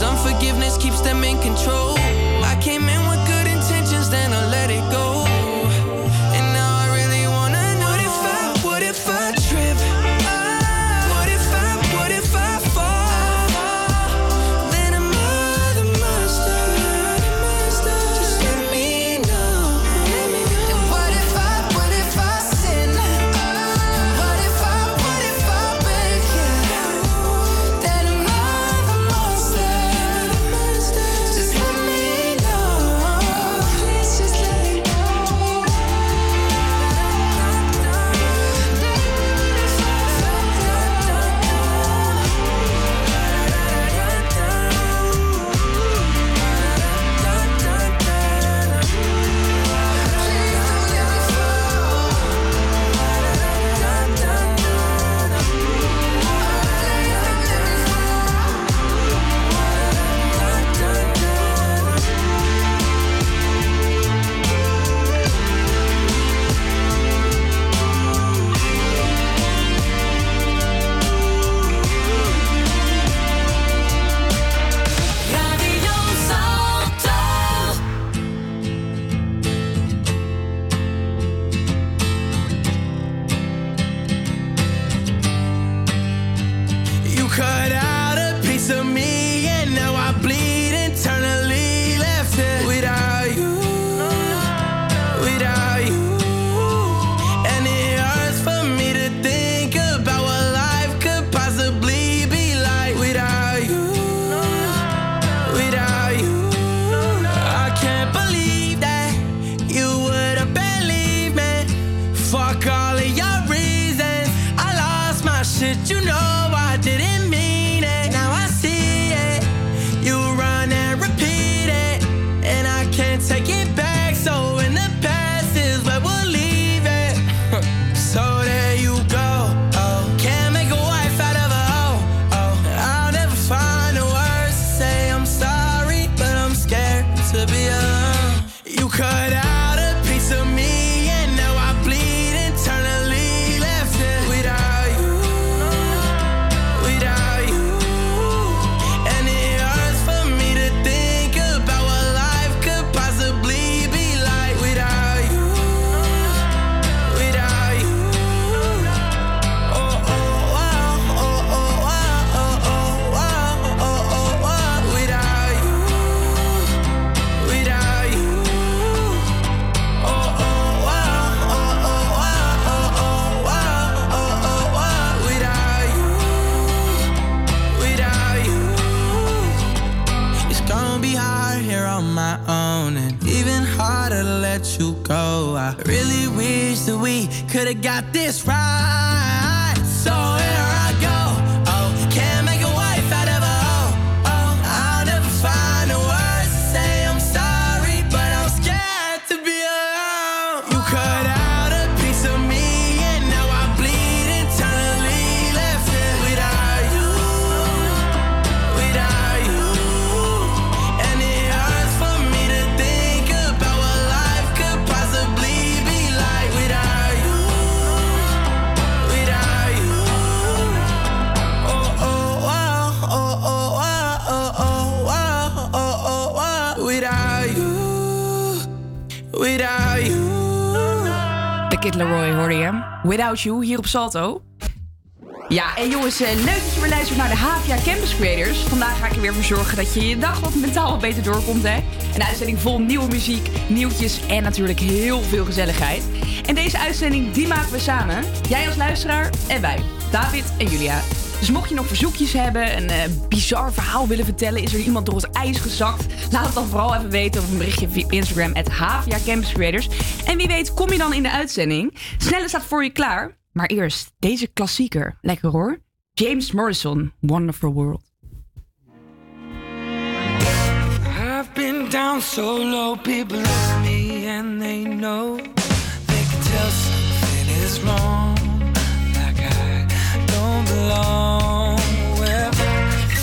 Cause unforgiveness keeps them in control. I came in Hier op Salto. Ja, en jongens, eh, leuk dat je weer luistert naar de HVA Campus Creators. Vandaag ga ik er weer voor zorgen dat je je dag wat mentaal wat beter doorkomt, hè. Een uitzending vol nieuwe muziek, nieuwtjes en natuurlijk heel veel gezelligheid. En deze uitzending, die maken we samen. Jij als luisteraar en wij, David en Julia. Dus mocht je nog verzoekjes hebben, een eh, bizar verhaal willen vertellen, is er iemand door het ijs gezakt, laat het dan vooral even weten op een berichtje via Instagram, het HVA Campus Creators. En wie weet kom je dan in de uitzending. Snelle staat voor je klaar. Maar eerst deze klassieker. Lekker hoor. James Morrison, Wonderful World. I've been down so low, people at me and they know they can tell something is wrong, belong. Well,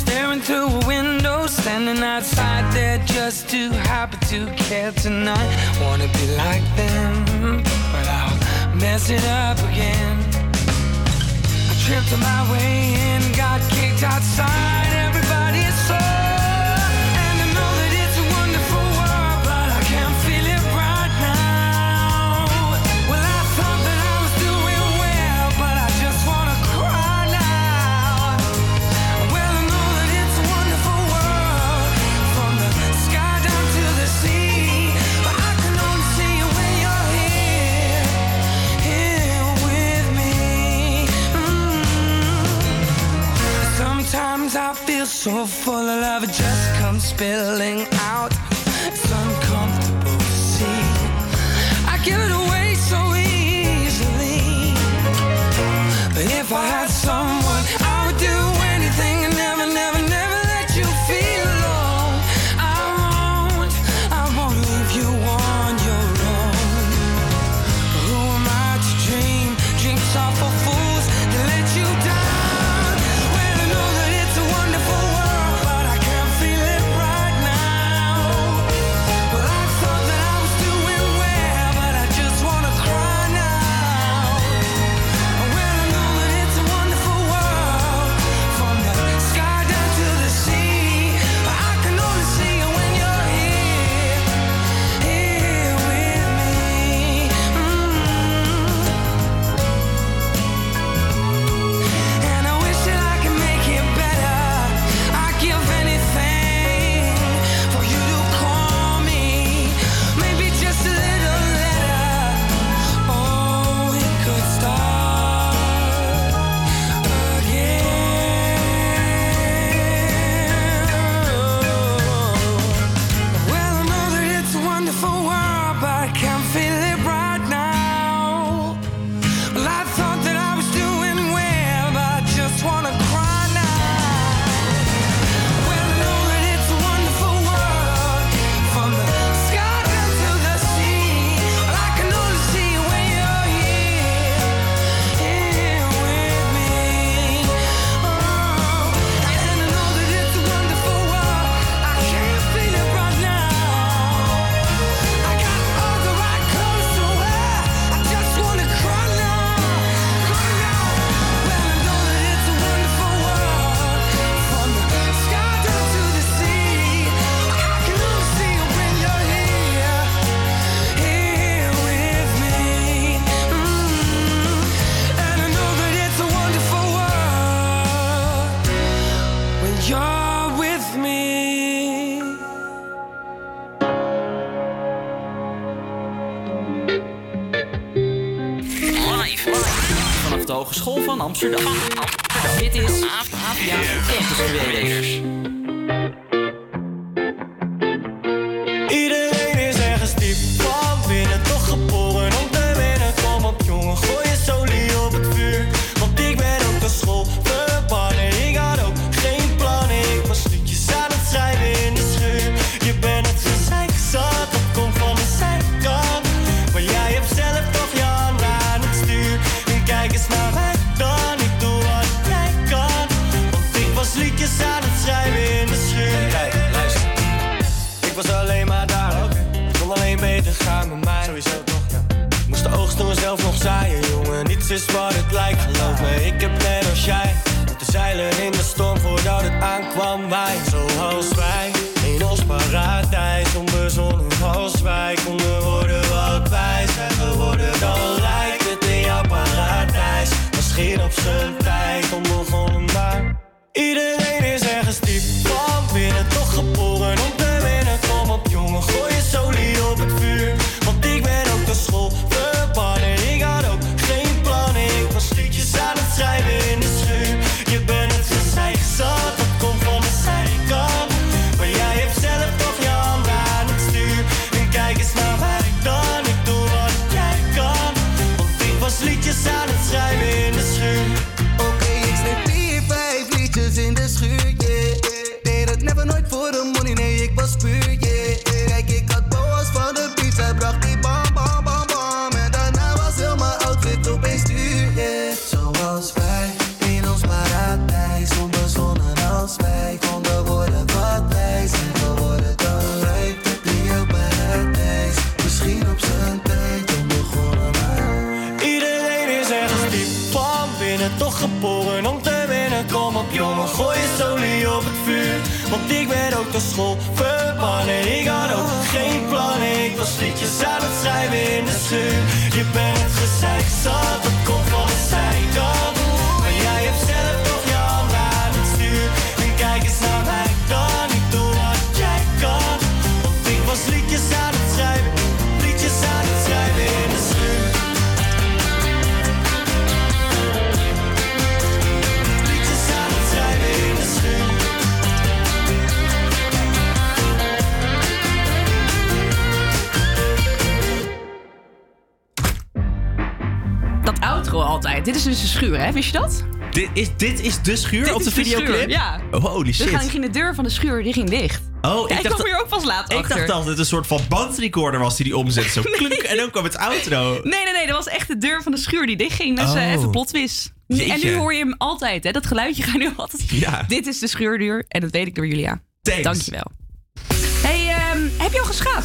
staring through a window, standing outside there just too happy to care tonight. Wanna be like them, but I'll mess it up again. I tripped on my way in, got kicked outside. Everybody's so. Sometimes I feel so full of love, it just comes spilling out. It's uncomfortable to see. I give it away so easily. But if I had de Hogeschool van Amsterdam. Dit is APA Campus Creators. Misschien ook school verbannen. Ik had ook geen plannen, ik was liedjes aan het schrijven in de schuur. Je bent gezeik zat, schuur, hè? Wist je dat? Dit is, dit is de schuur Dit op de videoclip? schuur, ja. Oh, holy Dus shit. dan ging de deur van de schuur, die ging dicht. Oh, Ja, ik dacht kwam hier ook pas laat Ik achter. dacht dat het een soort van bandrecorder was die die omzet. Zo *laughs* klunk en dan kwam het outro. Nee, nee, nee. Dat was echt de deur van de schuur die dicht ging. Dus eh, Oh. even. En nu hoor je hem altijd, hè? Dat geluidje gaat nu altijd. Ja. Dit is de schuurdeur en dat weet ik door Julia. Thanks. Dankjewel.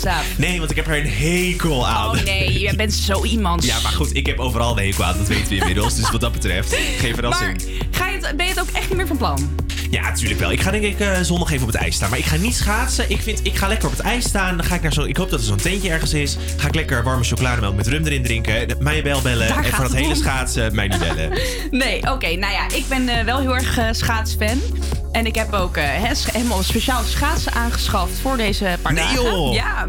Daaf? Nee, want ik heb er een hekel aan. Oh nee, je bent zo iemand. Ja, maar goed, ik heb overal een hekel aan. Dat weten we inmiddels. Dus wat dat betreft, geen verrassing. Ga je het, ben je het ook echt niet meer van plan? Ja, natuurlijk wel. Ik ga denk ik eh, zondag even op het ijs staan. Maar ik ga niet schaatsen. Ik, vind, ik ga lekker op het ijs staan. Dan ga ik naar zo. Ik hoop dat er zo'n tentje ergens is. Ga ik lekker warme chocolademelk met rum erin drinken. Mij bel bellen. Daar en voor dat het hele om. schaatsen, mij niet bellen. *laughs* Nee, oké. nou ja, ik ben eh, wel heel erg eh, schaatsfan. En ik heb ook eh, helemaal speciaal schaatsen aangeschaft voor deze paar Nee, dagen. joh. Ja.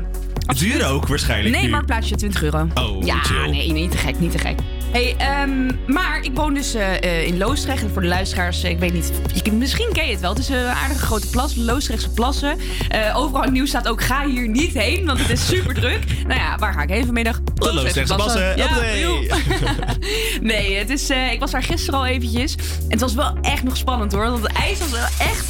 Duur ook waarschijnlijk Nee, nu. marktplaatsje 20 euro. Oh, ja, chill. nee, niet te gek, niet te gek. Hey, ehm, maar ik woon dus eh, eh, in Loosdrecht. En voor de luisteraars, eh, ik weet niet, je, misschien ken je het wel. Het is een aardige grote plas, Loosdrechtse plassen. Eh, overal in het nieuws staat ook, ga hier niet heen, want het is super druk. *laughs* Nou ja, waar ga ik heen vanmiddag? De Loosdrechtse plassen. Ja, *laughs* *laughs* nee, het is, ik was daar gisteren al eventjes. En het was wel echt nog spannend hoor. Want het ijs was wel echt,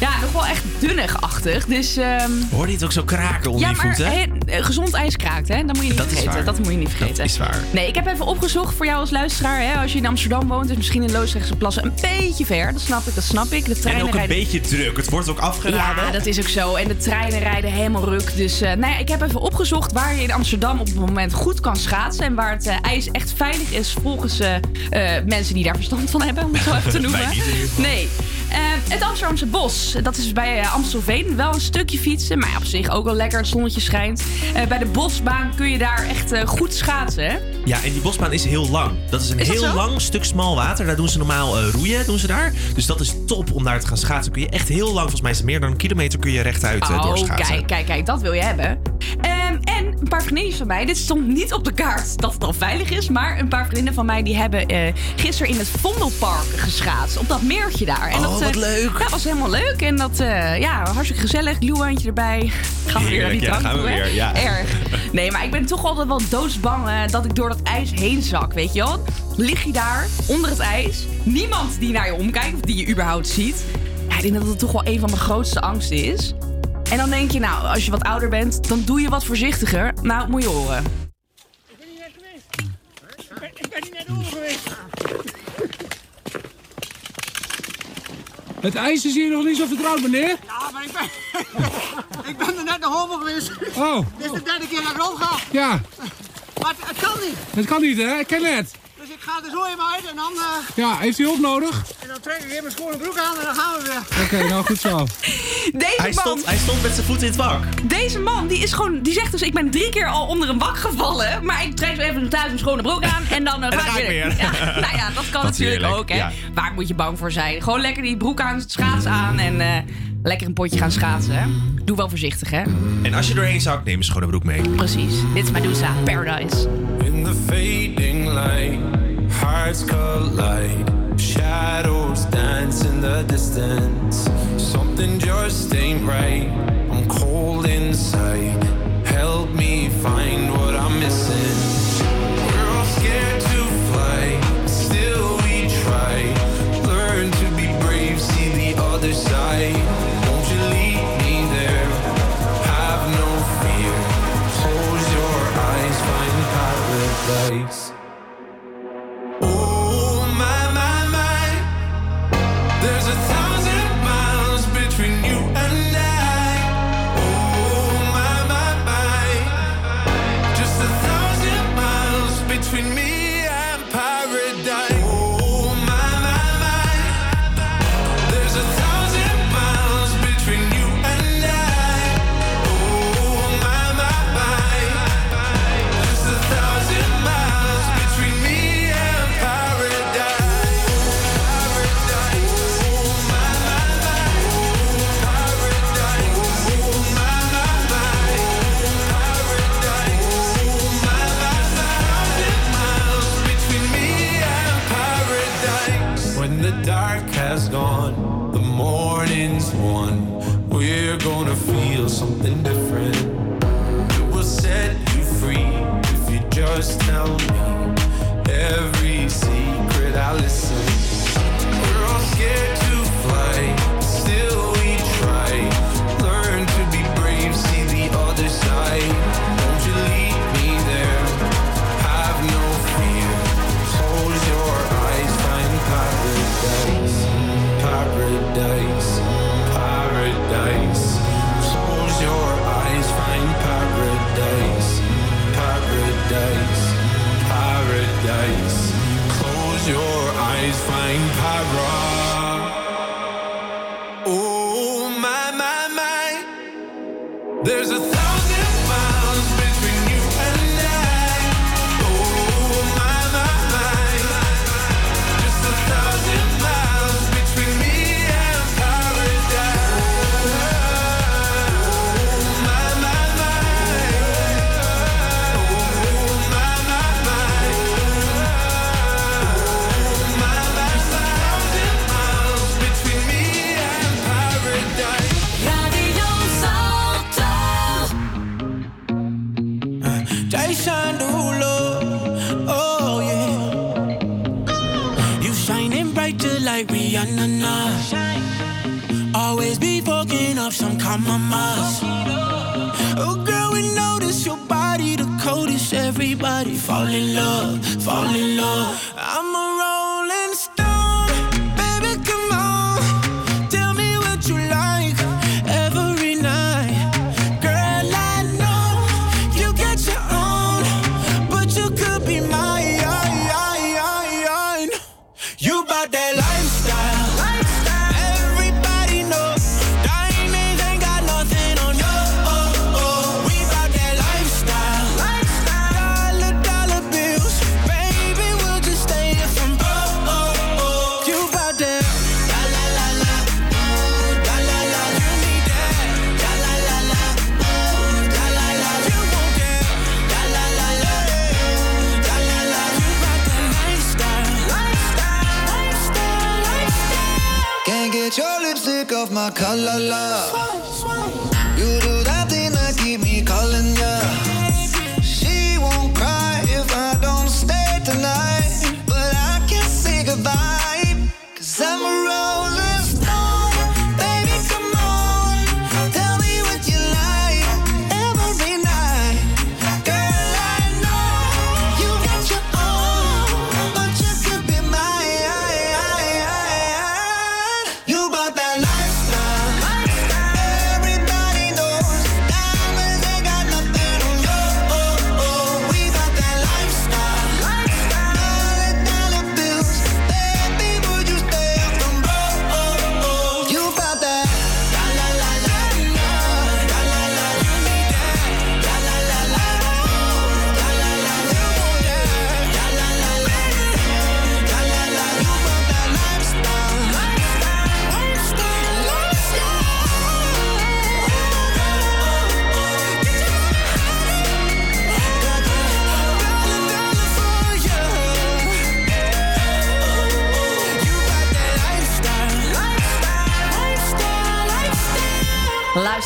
ja, nog wel echt dunnig-achtig. Dus... ehm, Hoorde je het ook zo kraken onder ja, je maar voeten? hè, eh, gezond ijs kraakt, hè? Dat moet je niet Dat is vergeten. waar. Dat moet je niet vergeten. Dat is waar. Nee, ik heb even opgezocht voor jou als luisteraar. Hè? Als je in Amsterdam woont, is misschien in Loosdrechtse plassen een beetje ver. Dat snap ik, dat snap ik. De En treinen ook een rijden... beetje druk. Het wordt ook afgeraden. Ja, dat is ook zo. En de treinen rijden helemaal ruk. Dus eh, nou ja, ik heb even opgezocht waar je in Amsterdam op het moment goed kan schaatsen. En waar het eh, ijs echt veilig is volgens mensen die daar verstand van hebben, om het zo even te *laughs* noemen. Nee. Eh, het Amsterdamse bos, dat is bij eh, Amstelveen. Wel een stukje fietsen, maar op zich ook wel lekker. Het zonnetje schijnt. Eh, bij de bosbaan kun je daar echt goed schaatsen. Hè? Ja, en die bosbaan is heel lang. Dat is een Is dat heel zo? lang stuk smal water. Daar doen ze normaal roeien, doen ze daar. Dus dat is top om daar te gaan schaatsen. Kun je echt heel lang, volgens mij is het meer dan een kilometer, kun je rechtuit Oh, doorschaatsen. kijk, kijk, kijk, dat wil je hebben. Ehm, en een paar vriendinnen van mij. Dit stond niet op de kaart dat het al veilig is. Maar een paar vriendinnen van mij die hebben eh, gisteren in het Vondelpark geschaatst. Op dat meertje daar. En Oh, dat, wat leuk. Dat was helemaal leuk. En dat, eh, ja, hartstikke gezellig. Glühweintje erbij. Gaan we weer naar die ja, drank gaan we toe, hè? weer, ja. Erg. Nee, maar ik ben toch altijd wel doodsbang eh, dat ik door dat ijs heen zak, weet je wel? Lig je daar, onder het ijs. Niemand die naar je omkijkt of die je überhaupt ziet. Ja, ik denk dat het toch wel een van mijn grootste angsten is. En dan denk je, nou, als je wat ouder bent, dan doe je wat voorzichtiger. Nou, moet je horen. Ik ben niet net over geweest. Het ijs is hier nog niet zo vertrouwd, meneer. Ja, maar ik ben, *laughs* ik ben er net naar homo geweest. Oh. Dit is de derde keer dat ik ga. Ja, Maar het, het kan niet. dat kan niet, hè? Ik ken het. Ik ga er zo even uit en dan, eh, Ja, heeft u hulp nodig? en dan trek ik even mijn schone broek aan en dan gaan we weer. Oké, nou goed zo. Deze Hij man, stond, hij stond met zijn voeten in het wak. deze man die is gewoon, die zegt dus, ik ben drie keer al onder een wak gevallen. Maar ik trek zo even thuis een schone broek aan en dan, eh, En dan ga ik weer. weer. Ja, *laughs* nou ja, dat kan Dat natuurlijk heerlijk, ook, hè. ja. Waar moet je bang voor zijn? Gewoon lekker die broek aan, schaats aan en eh, lekker een potje gaan schaatsen. hè. Doe wel voorzichtig, hè. En als je doorheen zakt, neem een schone broek mee. Precies. Dit is Medusa, Paradise. In the fading light, hearts collide. Shadows dance in the distance. Something just ain't right. I'm cold inside. Help me find what I'm missing. We're all scared to fly, still we try. Learn to be brave, see the other side. Won't you lead me there? Have no fear. Close your eyes, find paradise.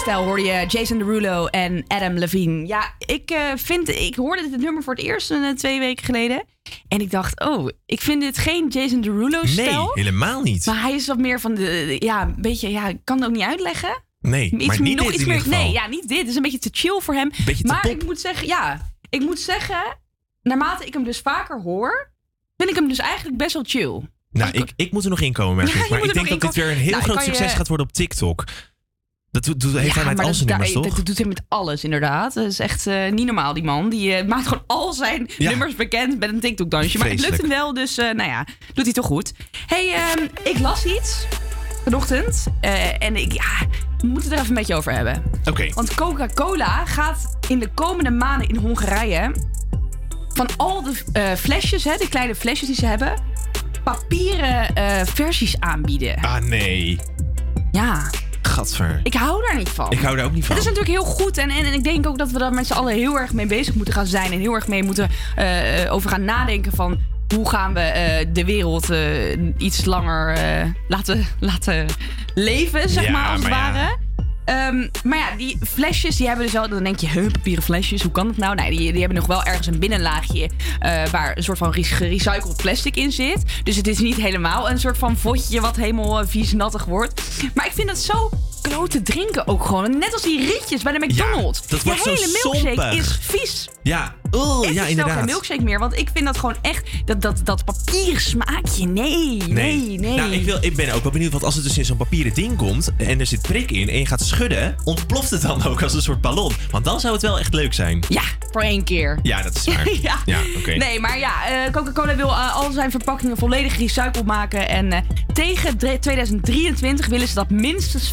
Lifestyle hoorde je Jason Derulo en Adam Levine. Ja, ik eh, vind, ik hoorde dit nummer voor het eerst een, twee weken geleden. En ik dacht, oh, ik vind dit geen Jason Derulo-stijl. Nee, helemaal niet. Maar hij is wat meer van de, ja, een beetje, ja, ik kan het ook niet uitleggen. Nee, Iets maar niet nog dit iets meer. Nee, ja, niet dit. Het is een beetje te chill voor hem. Beetje te maar ik moet zeggen, ja, ik moet zeggen, naarmate ik hem dus vaker hoor, vind ik hem dus eigenlijk best wel chill. Nou, ik, ik moet er nog in komen, merk ik. Maar ik denk dat dit weer een heel. Nou, groot je- succes gaat worden op TikTok. Dat doet, doet, heeft hij met maar al zijn dat, nummers, dat- toch? Dat doet hij met alles, inderdaad. Dat is echt eh, niet normaal, die man. Die eh, *laughs* maakt gewoon al zijn Ja. nummers bekend met een TikTok-dansje. Maar het lukt hem wel, dus eh, nou ja, doet hij toch goed. hey, ehm, ik las iets vanochtend. en ik, ja, we moeten het er even een beetje over hebben. Oké. Want Coca-Cola gaat in de komende maanden in Hongarije... van al de flesjes, hè, de kleine flesjes die ze hebben... papieren versies aanbieden. Ah, nee. Ja, Gadver. ik hou daar niet van. Ik hou daar ook niet van. Het is natuurlijk heel goed en, en, en ik denk ook dat we daar met z'n allen heel erg mee bezig moeten gaan zijn. En heel erg mee moeten eh, over gaan nadenken van hoe gaan we eh, de wereld eh, iets langer laten, laten leven, zeg Ja, maar, als het maar ja. Ehm, maar ja, die flesjes, die hebben dus wel... Dan denk je, huh, papieren flesjes, hoe kan dat nou? Nee, die, die hebben nog wel ergens een binnenlaagje... eh, waar een soort van re- gerecycled plastic in zit. Dus het is niet helemaal een soort van vodje... wat helemaal eh, vies nattig wordt. Maar ik vind dat zo klote drinken ook gewoon. Net als die rietjes bij de McDonald's. dat wordt de zo hele milkshake sompig. is vies. Ja, oh, ik ja, inderdaad. geen milkshake meer, want ik vind dat gewoon echt... Dat, dat, dat papieren smaakje, nee, nee, nee. Nou, ik, wil, ik ben ook wel benieuwd, want als het dus in zo'n papieren ding komt en er zit prik in en je gaat schudden, ontploft het dan ook als een soort ballon? Want dan zou het wel echt leuk zijn. Ja, voor één keer. Ja, dat is waar. *laughs* ja. oké. Nee, maar ja, eh, Coca-Cola wil eh, al zijn verpakkingen volledig gerecycled maken. En eh, tegen dre- 2023 willen ze dat minstens 50%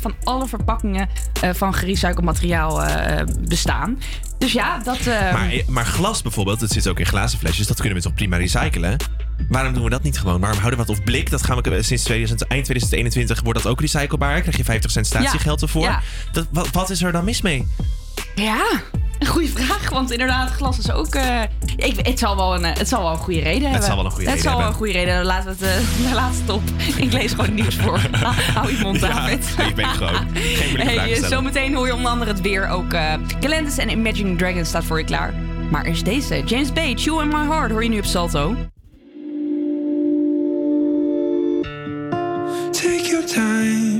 van alle verpakkingen eh, van gerecycled materiaal eh, bestaan. Dus ja, dat... eh, Maar, maar glas bijvoorbeeld, dat zit ook in glazen flesjes, dat kunnen we toch prima recyclen? Waarom doen we dat niet gewoon? Waarom houden we dat? Of blik, dat gaan we sinds 2000, eind 2021 wordt dat ook recyclebaar. Krijg je 50 cent statiegeld Ja, ervoor. ja. Dat, wat, wat is er dan mis mee? Ja, een goede vraag. Want inderdaad, glas is ook... eh, ik, het, zal wel een, eh, het zal wel een goede reden hebben. zal wel een goede het reden zal wel een hebben. goede reden hebben. Laten we het... eh laat het op. Ik lees gewoon het nieuws voor. *laughs* Hou je mond, Ja, David. *laughs* ik ben gewoon. Geen Hey, zometeen hoor je onder andere het weer. Ook uh, Galantis en Imagine Dragons staat voor je klaar. Maar is deze. James Bay, Chew in My Heart, hoor je nu op Salto. Take your time.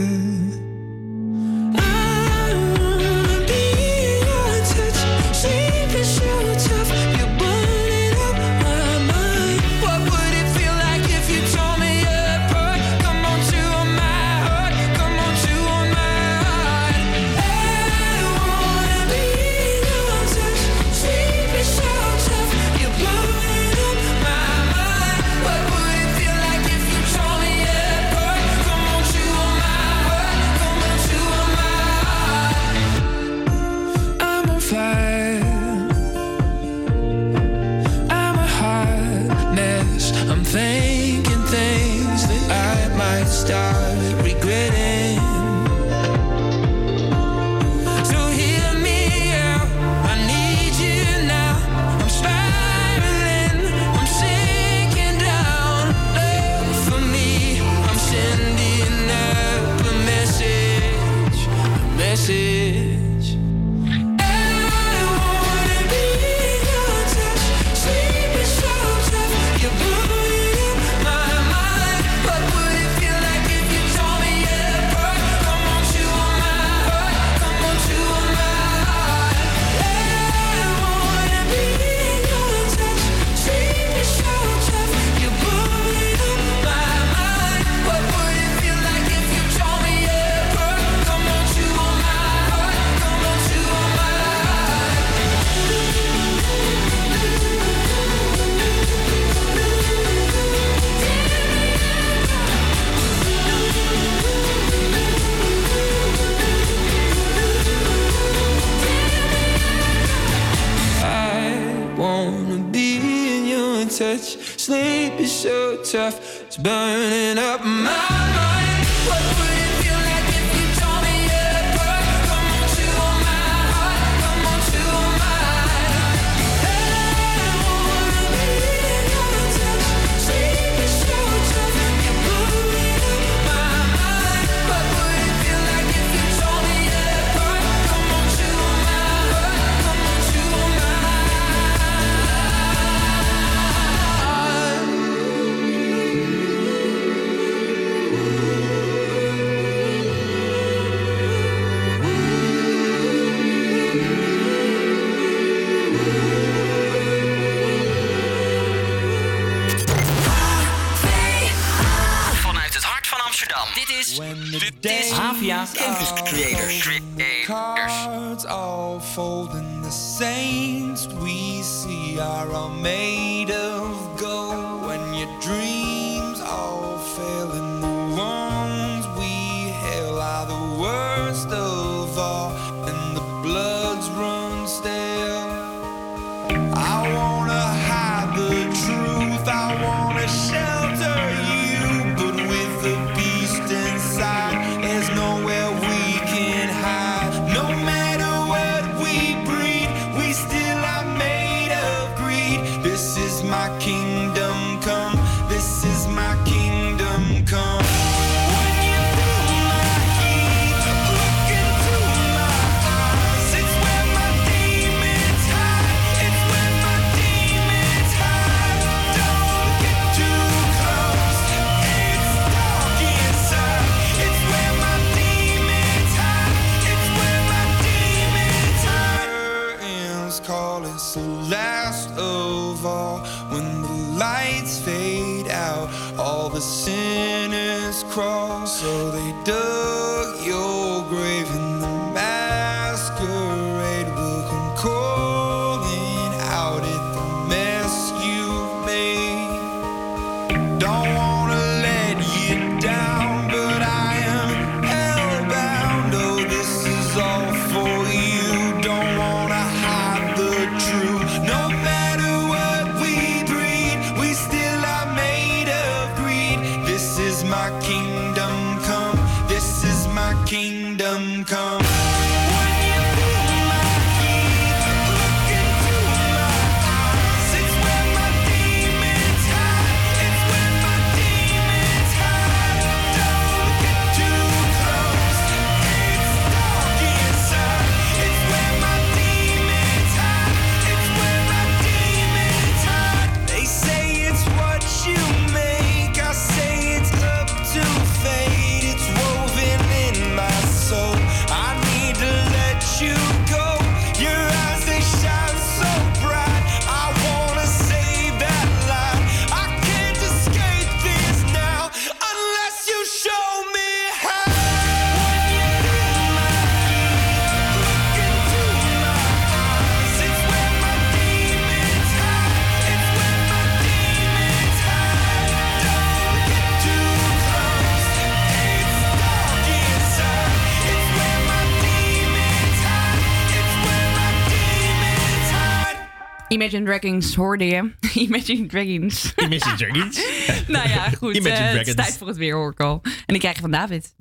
Dragons hoorde je. *laughs* Imagine Dragons. Imagine Dragons. *laughs* nou ja, goed. Eh, het is tijd voor het weer, hoor ik al. En die krijg je van David.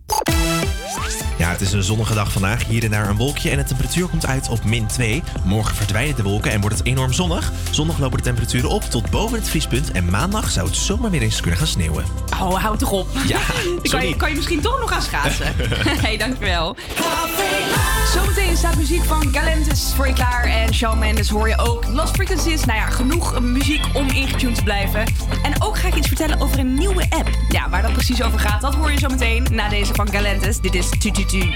Ja, het is een zonnige dag vandaag. Hier en daar een wolkje en de temperatuur komt uit op min 2. Morgen verdwijnen de wolken en wordt het enorm zonnig. Zondag lopen de temperaturen op tot boven het vriespunt. En maandag zou het zomaar weer eens kunnen gaan sneeuwen. Oh, houd toch op. Ja, *laughs* kan, je, kan je misschien toch nog gaan schaatsen. Hé, hey, dankjewel. Zometeen staat muziek van Galantis voor je klaar. En Shawn Mendes hoor je ook. Lost Frequencies, nou ja, genoeg muziek om ingetuned te blijven. En ook ga ik iets vertellen over een nieuwe app. Ja, waar dat precies over gaat, dat hoor je zometeen na deze van Galantis. Dit is Tututu.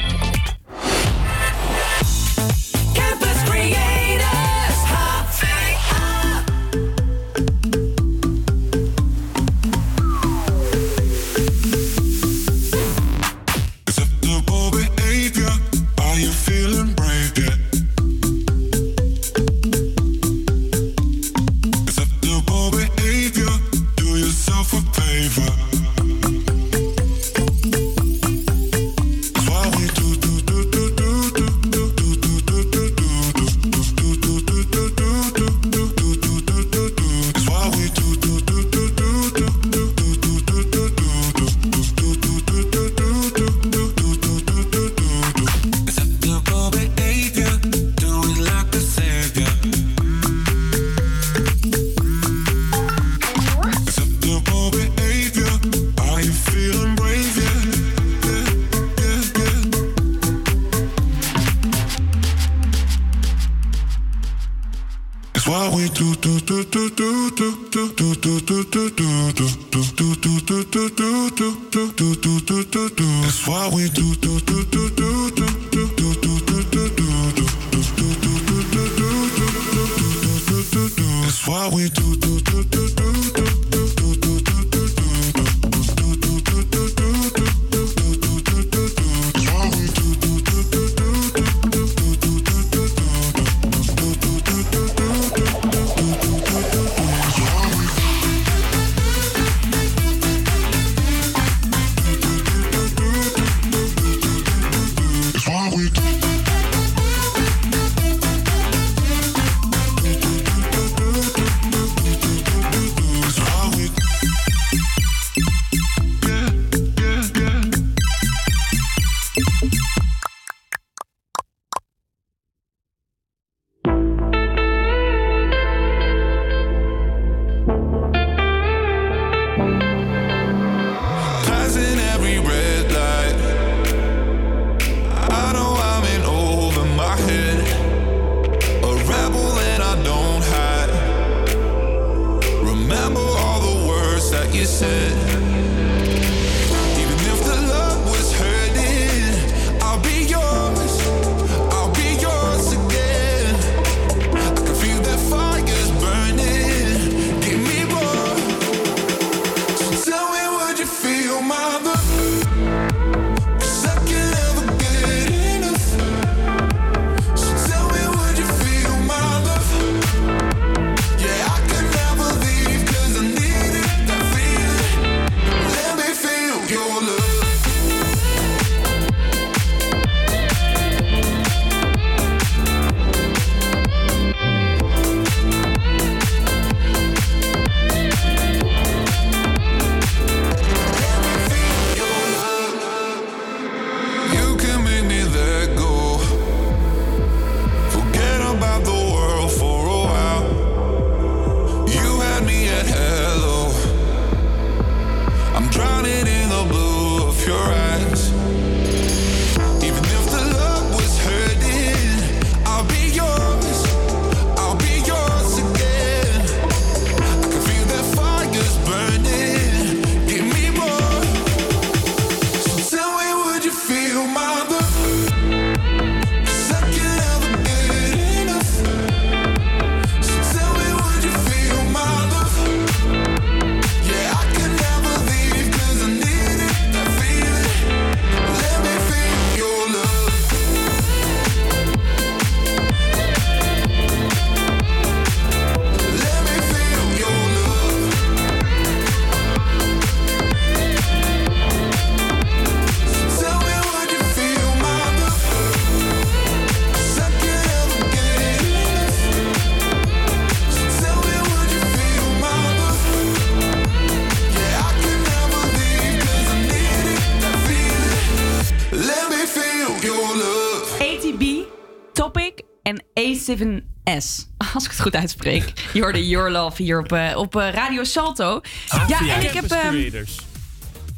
7S. *laughs* Als ik het goed uitspreek. Jorde Your Love hier op, eh, op eh, Radio Salto. Ah, ja, en ik heb... Ehm,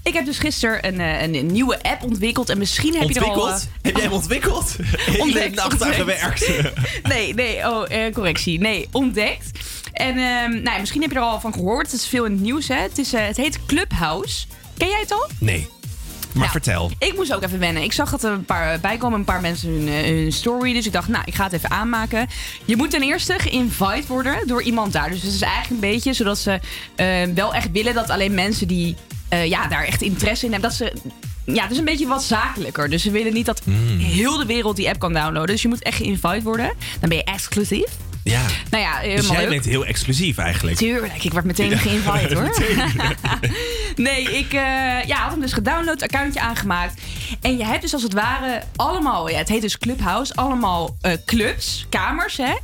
ik heb dus gisteren eh, een, een, nieuwe app ontwikkeld. En misschien heb je er al... Heb jij hem ontwikkeld? *laughs* ontdekt. Ontdekt. *laughs* nee, nee. Oh, correctie. Nee, ontdekt. En um, nou, misschien heb je er al van gehoord. Het is veel in het nieuws, hè. Het, is, het heet Clubhouse. Ken jij het al? Nee. Maar Nou, vertel. Ik moest ook even wennen. Ik zag dat er een paar bij komen, een paar mensen hun, eh, hun story. Dus ik dacht, nou, ik ga het even aanmaken. Je moet ten eerste geïnvite worden door iemand daar. Dus het is eigenlijk een beetje zodat ze eh, wel echt willen dat alleen mensen die eh, ja, daar echt interesse in hebben, dat ze. Ja, het is een beetje wat zakelijker. Dus ze willen niet dat Hmm. heel de wereld die app kan downloaden. Dus je moet echt geïnvite worden. Dan ben je exclusief. Ja. Nou ja, Dus helemaal jij leuk. bent heel exclusief eigenlijk. Tuurlijk, ik werd meteen Ja, geïnvite *laughs* hoor. *laughs* nee, ik eh, ja, had hem dus gedownload, accountje aangemaakt. En je hebt dus als het ware allemaal, ja, het heet dus Clubhouse, allemaal eh, clubs, kamers hè.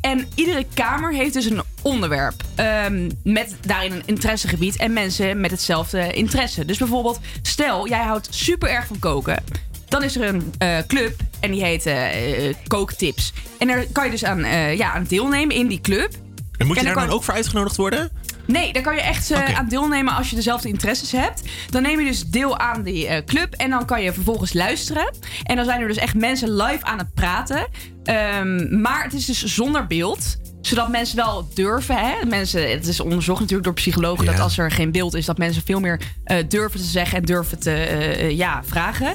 En iedere kamer heeft dus een onderwerp. ehm, met daarin een interessegebied en mensen met hetzelfde interesse. Dus bijvoorbeeld, stel jij houdt super erg van koken. Dan is er een eh, club en die heet eh, eh, Kooktips. En daar kan je dus aan, ja, aan deelnemen in die club. En moet je En daar dan ook voor uitgenodigd worden? Nee, daar kan je echt aan deelnemen als je dezelfde interesses hebt. Dan neem je dus deel aan die club en dan kan je vervolgens luisteren. En dan zijn er dus echt mensen live aan het praten. Ehm, maar het is dus zonder beeld. Zodat mensen wel durven. Hè? Mensen, het is onderzocht natuurlijk door psychologen dat als er geen beeld is, dat mensen veel meer durven te zeggen en durven te ja, vragen.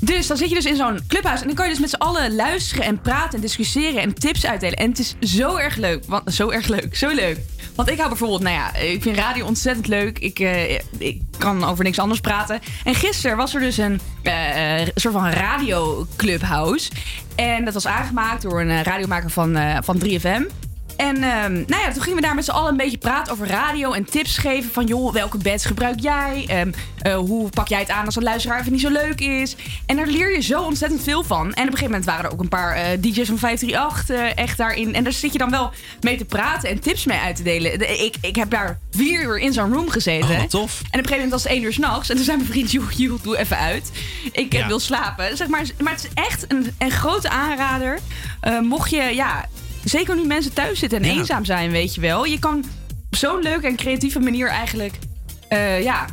Dus dan zit je dus in zo'n clubhuis en dan kan je dus met z'n allen luisteren en praten en discussiëren en tips uitdelen. En het is zo erg leuk. Want, zo erg leuk, zo leuk. Want ik hou bijvoorbeeld, nou ja, ik vind radio ontzettend leuk. Ik, eh, ik kan over niks anders praten. En gisteren was er dus een eh, eh, soort van radioclubhouse. En dat was aangemaakt door een radiomaker van, van 3FM. En ehm, nou ja, toen gingen we daar met z'n allen een beetje praten over radio en tips geven. Van joh, welke beds gebruik jij? Ehm, eh, hoe pak jij het aan als een luisteraar even niet zo leuk is? En daar leer je zo ontzettend veel van. En op een gegeven moment waren er ook een paar eh, DJ's van 538 eh, echt daarin. En daar zit je dan wel mee te praten en tips mee uit te delen. De- ik, ik heb daar vier uur in zo'n room gezeten. Oh, tof. En op een gegeven moment was het één uur s'nachts. En toen zei mijn vriend, joh, joh, doe even uit. Ik Ja. wil slapen. Zeg maar, maar het is echt een, een grote aanrader. Mocht je, ja, zeker nu mensen thuis zitten en Ja. eenzaam zijn, weet je wel. Je kan op zo'n leuke en creatieve manier eigenlijk, eh, ja,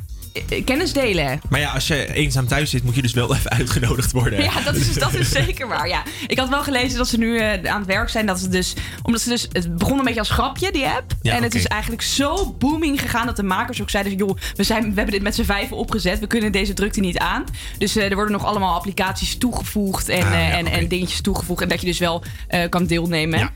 kennis delen. Maar ja, als je eenzaam thuis zit, moet je dus wel even uitgenodigd worden. Ja, dat is, dat is *laughs* zeker waar. Ja. Ik had wel gelezen dat ze nu eh, aan het werk zijn. Dat ze dus, omdat ze dus, het begon een beetje als grapje, die app. Ja, en het is eigenlijk zo booming gegaan dat de makers ook zeiden: joh, we, zijn, we hebben dit met z'n vijven opgezet. We kunnen deze drukte niet aan. Dus eh, er worden nog allemaal applicaties toegevoegd en, Ah, eh, ja, en, en dingetjes toegevoegd. En dat je dus wel eh, kan deelnemen.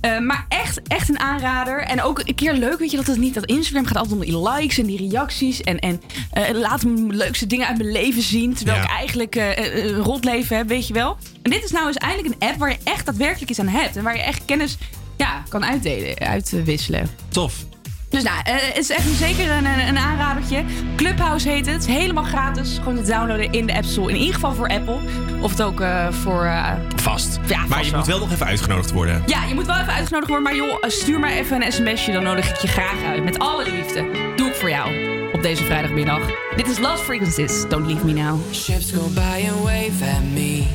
Eh, maar echt, echt een aanrader. En ook een keer leuk, weet je, dat het niet... Dat Instagram gaat altijd om die likes en die reacties. En, en eh, laat me leukste dingen uit mijn leven zien. Terwijl Ja. ik eigenlijk eh, een rot leven heb, weet je wel. En dit is nou eens eindelijk een app waar je echt daadwerkelijk iets aan hebt. En waar je echt kennis ja, kan uitdelen, uitwisselen. Tof. Dus nou, eh, het is echt een, zeker een, een, een aanradertje. Clubhouse heet het. Het is helemaal gratis. Gewoon te downloaden in de App Store. In ieder geval voor Apple. Of het ook eh, voor... eh, Vast. Ja, maar vast je wel. moet wel nog even uitgenodigd worden. ja, je moet wel even uitgenodigd worden. Maar joh, stuur maar even een sms'je. Dan nodig ik je graag uit. Met alle liefde. Doe ik voor jou. Op deze vrijdagmiddag. Dit is Lost Frequencies. Don't leave me now. Ships go by and wave at me.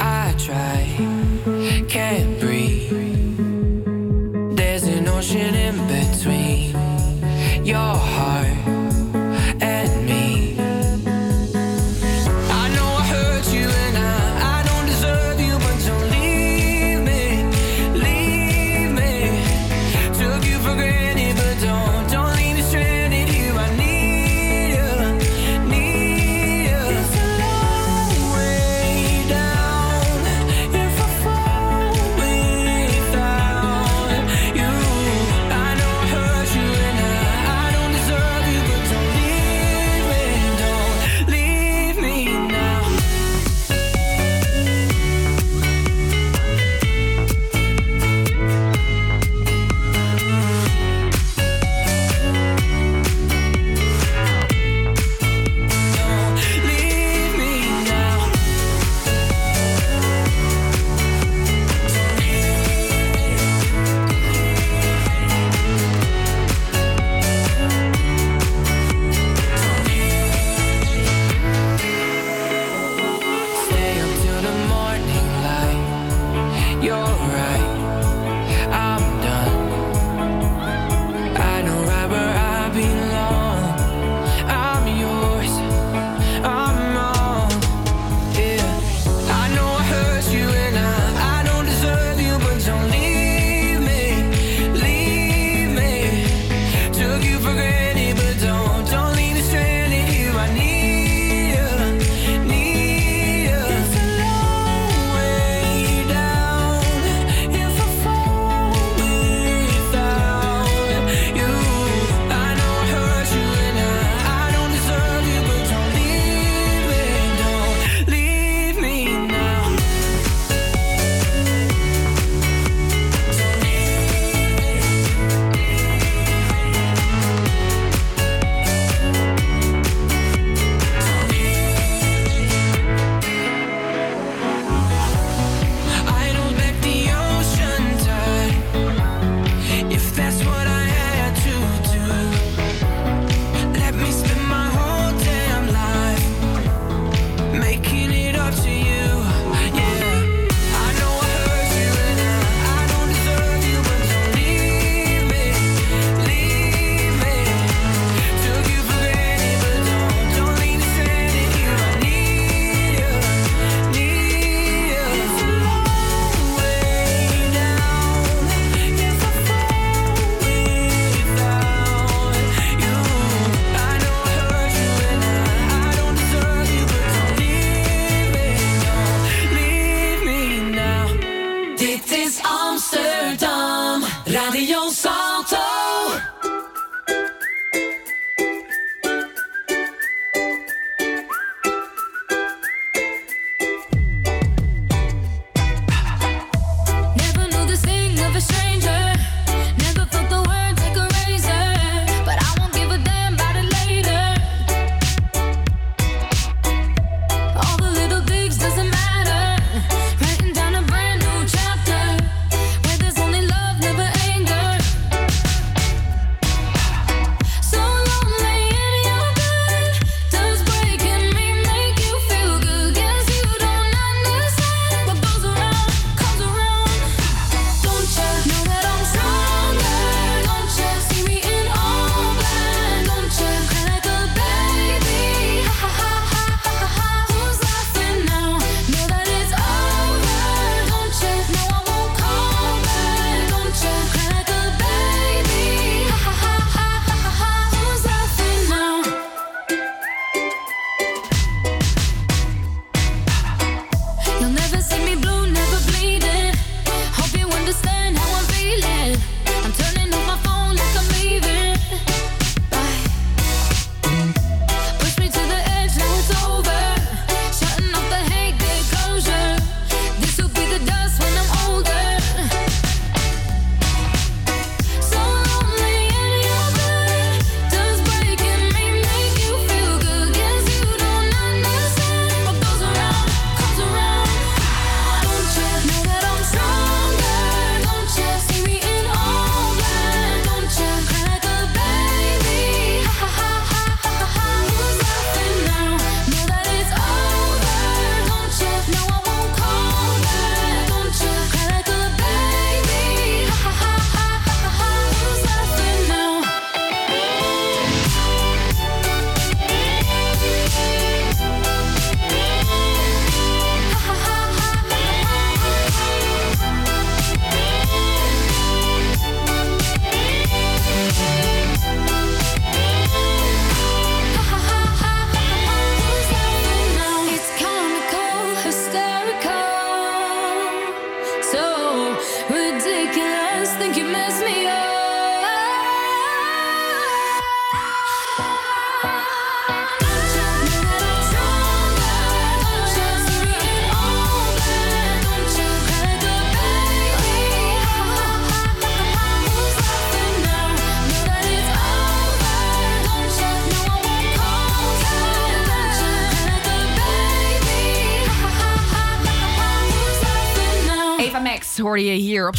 I try, can't breathe. There's an ocean in between your heart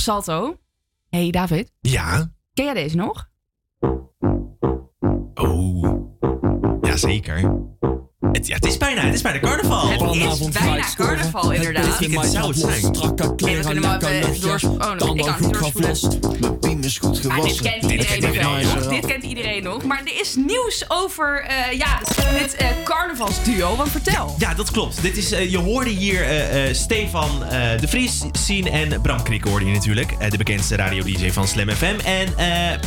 Salto. Hey David, Ja, ken jij deze nog? jazeker. Het, ja, het is bijna, het is bijna carnaval. Het is bijna carnaval, inderdaad. Dit weekend zou het zijn. En we kunnen even door... Oh, nee, ik kan doorspoelen. Mijn piem is goed Maar dit kent iedereen nog wel. Dit kent iedereen nog. Maar er is nieuws over eh, ja, het eh, carnavalsduo. Want vertel. Ja, dat klopt. Dit is, eh, je hoorde hier Stefan de Vries, Sien en Bram Krikke hoorde je natuurlijk. de bekendste radio-dj van Slam FM. En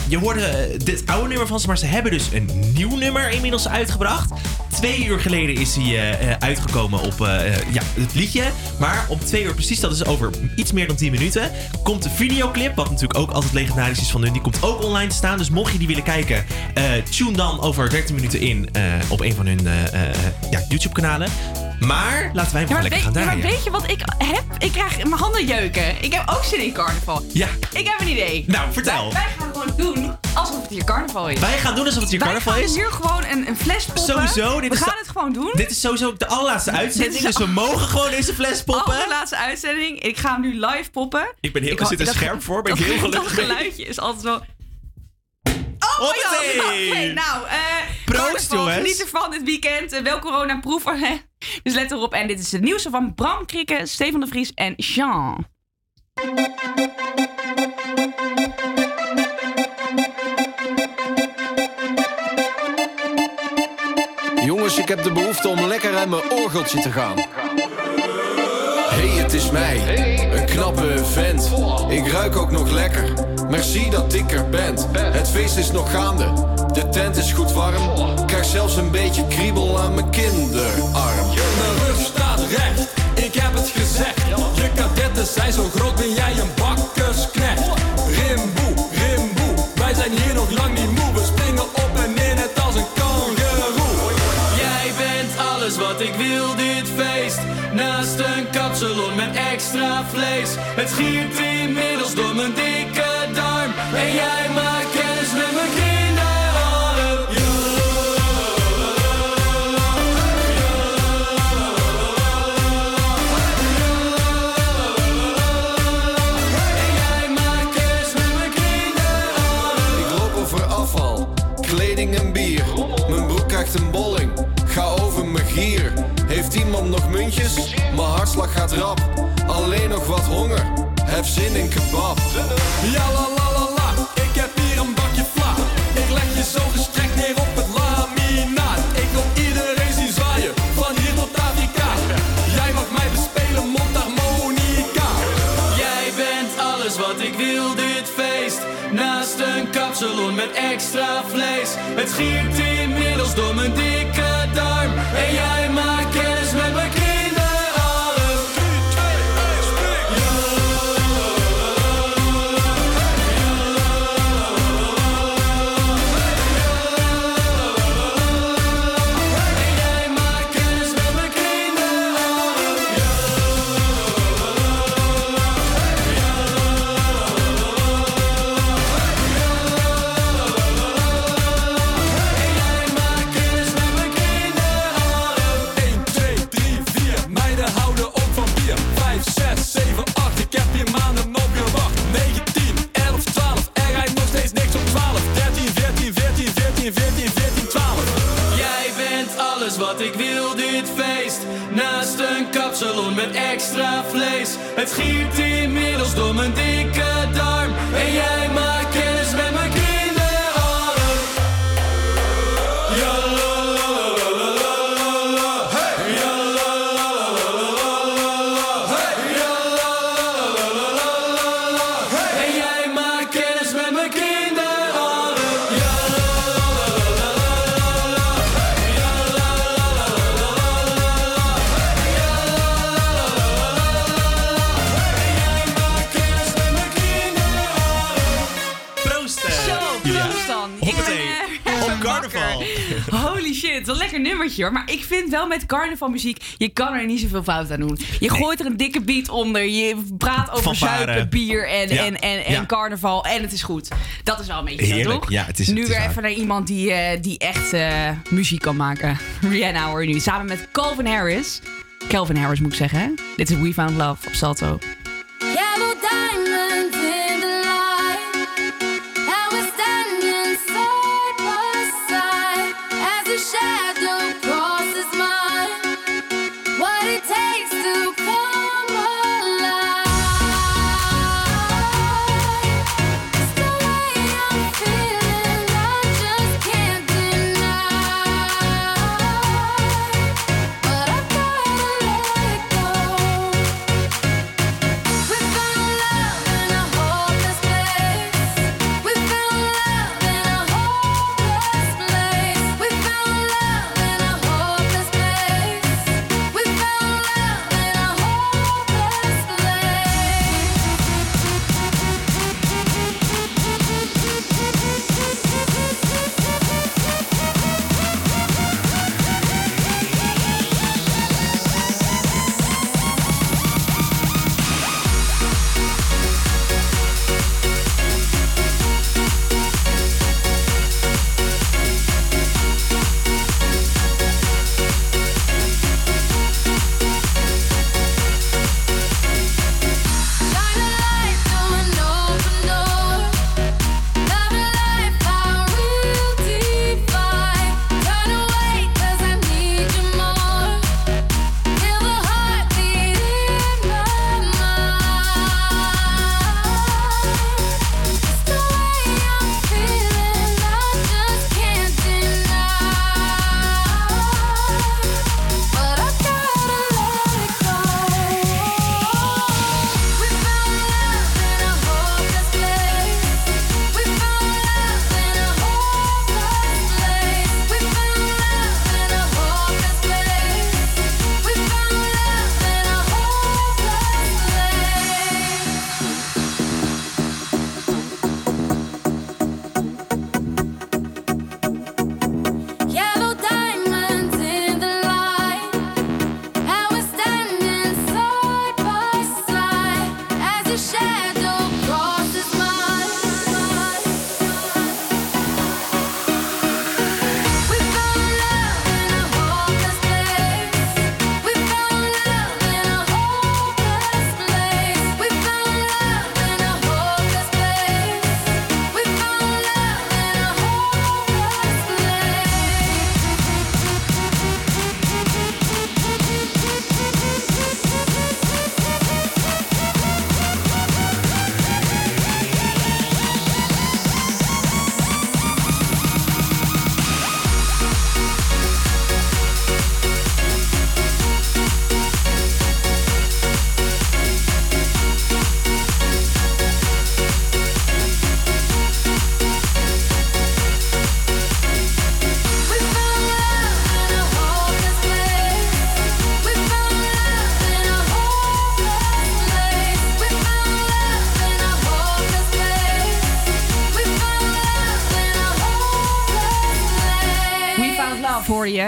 je hoorde dit oude nummer van ze, maar ze hebben dus een nieuw nummer inmiddels uitgebracht. Twee uur geleden is hij eh, eh, uitgekomen op eh, ja, het liedje. Maar om twee uur precies, dat is over iets meer dan 10 minuten, komt de videoclip. Wat natuurlijk ook altijd legendarisch is van hun. Die komt ook online te staan. Dus mocht je die willen kijken, tune dan over 13 minuten in op een van hun ja, YouTube-kanalen. Maar laten wij hem Ja, maar, lekker gaan ja, maar weet je wat ik heb? Ik krijg mijn handen jeuken. Ik heb ook zin in carnaval. Ja. Ik heb een idee. Nou, vertel. Wij, wij gaan doen alsof het hier carnaval is. Wij gaan doen alsof het hier carnaval wij is. gaan hier gewoon een, een fles poppen. Sowieso, dit We is gaan de- het gewoon doen. Dit is sowieso de allerlaatste uitzending, dus we mogen gewoon deze fles poppen. Allerlaatste uitzending. Ik ga hem nu live poppen. Ik ben heel, Ik ho- zit er dat- scherp voor, ben ik heel *laughs* gelukkig Dat mee. geluidje is altijd zo... Oh my god, oké, nou, eh Proost, jongens. Geniet ervan dit weekend. Eh, wel coronaproof. hè. *laughs* dus let erop. En dit is het nieuws van Bram Krikke, Stefan de Vries en Jean. Jongens, ik heb de behoefte om lekker aan mijn orgeltje te gaan. Hey, het is mij, een knappe vent. Ik ruik ook nog lekker. Merci dat ik er bent. Het feest is nog gaande, de tent is goed warm. Krijg zelfs een beetje kriebel aan mijn kinderarm. Mijn rug staat recht, ik heb het gezegd. Je kadetten zijn zo groot, ben jij een bakkersknecht. Rimboe, rimboe, wij zijn hier nog lang niet moe. Ik wil dit feest. Naast een kapsalon met extra vlees. Het schiet inmiddels door mijn dikke darm. En jij maakt wel met carnavalmuziek, je kan er niet zoveel fout aan doen. Je gooit er een dikke beat onder, je praat over zuipen, bier en, Ja. en, en, en Ja. carnaval en het is goed. Dat is wel een beetje zo, Heerlijk. toch? Ja, het is- nu het is weer even naar iemand die, eh, die echt eh, muziek kan maken. *laughs* Rihanna hoor je nu, samen met Calvin Harris. Calvin Harris moet ik zeggen, hè? Dit is We Found Love op Salto.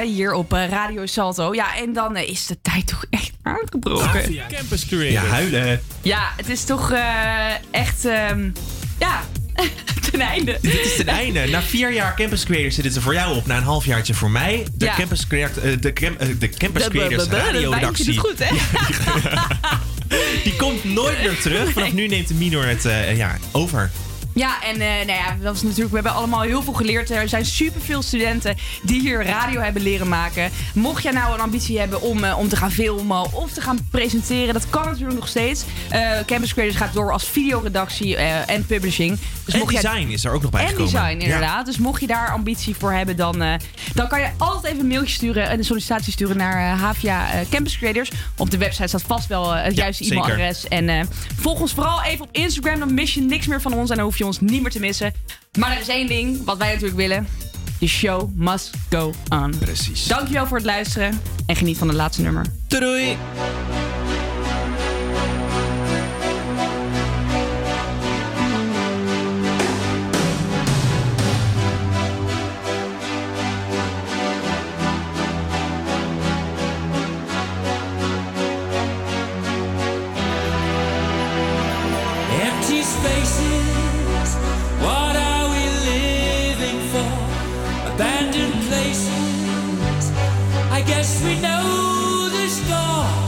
Hier op eh, Radio Salto. Ja, en dan eh, is de tijd toch echt uitgebroken. Campus Creators. Ja, huilen. Ja, het is toch eh, echt... ehm, ja, ten einde. Dit is ten einde. Na vier jaar Campus Creators zit het er voor jou op. Na een halfjaartje voor mij. De Ja. Campus, Creat- eh, de, cam- eh, de Campus De- de- Creators de- de- de- radioredactie. goed, hè? Die komt nooit meer terug. Vanaf nu neemt de minor het eh, ja, over. Ja, en eh, nou ja, dat is natuurlijk, we hebben allemaal heel veel geleerd. Er zijn superveel studenten die hier radio hebben leren maken. Mocht jij nou een ambitie hebben om, eh, om te gaan filmen of te gaan presenteren, kan natuurlijk nog steeds. Eh, Campus Creators gaat door als videoredactie eh, en publishing. Dus en mocht jij- design is er ook nog bij en gekomen. design, Ja. inderdaad. Dus mocht je daar ambitie voor hebben, dan, eh, dan kan je altijd even een mailtje sturen en een sollicitatie sturen naar eh, Havia Campus Creators. Op de website staat vast wel het juiste e-mailadres. En eh, volg ons vooral even op Instagram, dan mis je niks meer van ons en dan hoef je ons niet meer te missen. Maar er is één ding wat wij natuurlijk willen. De show must go on. Precies. Dankjewel voor het luisteren en geniet van het laatste nummer. Doei! Empty places, I guess we know the score.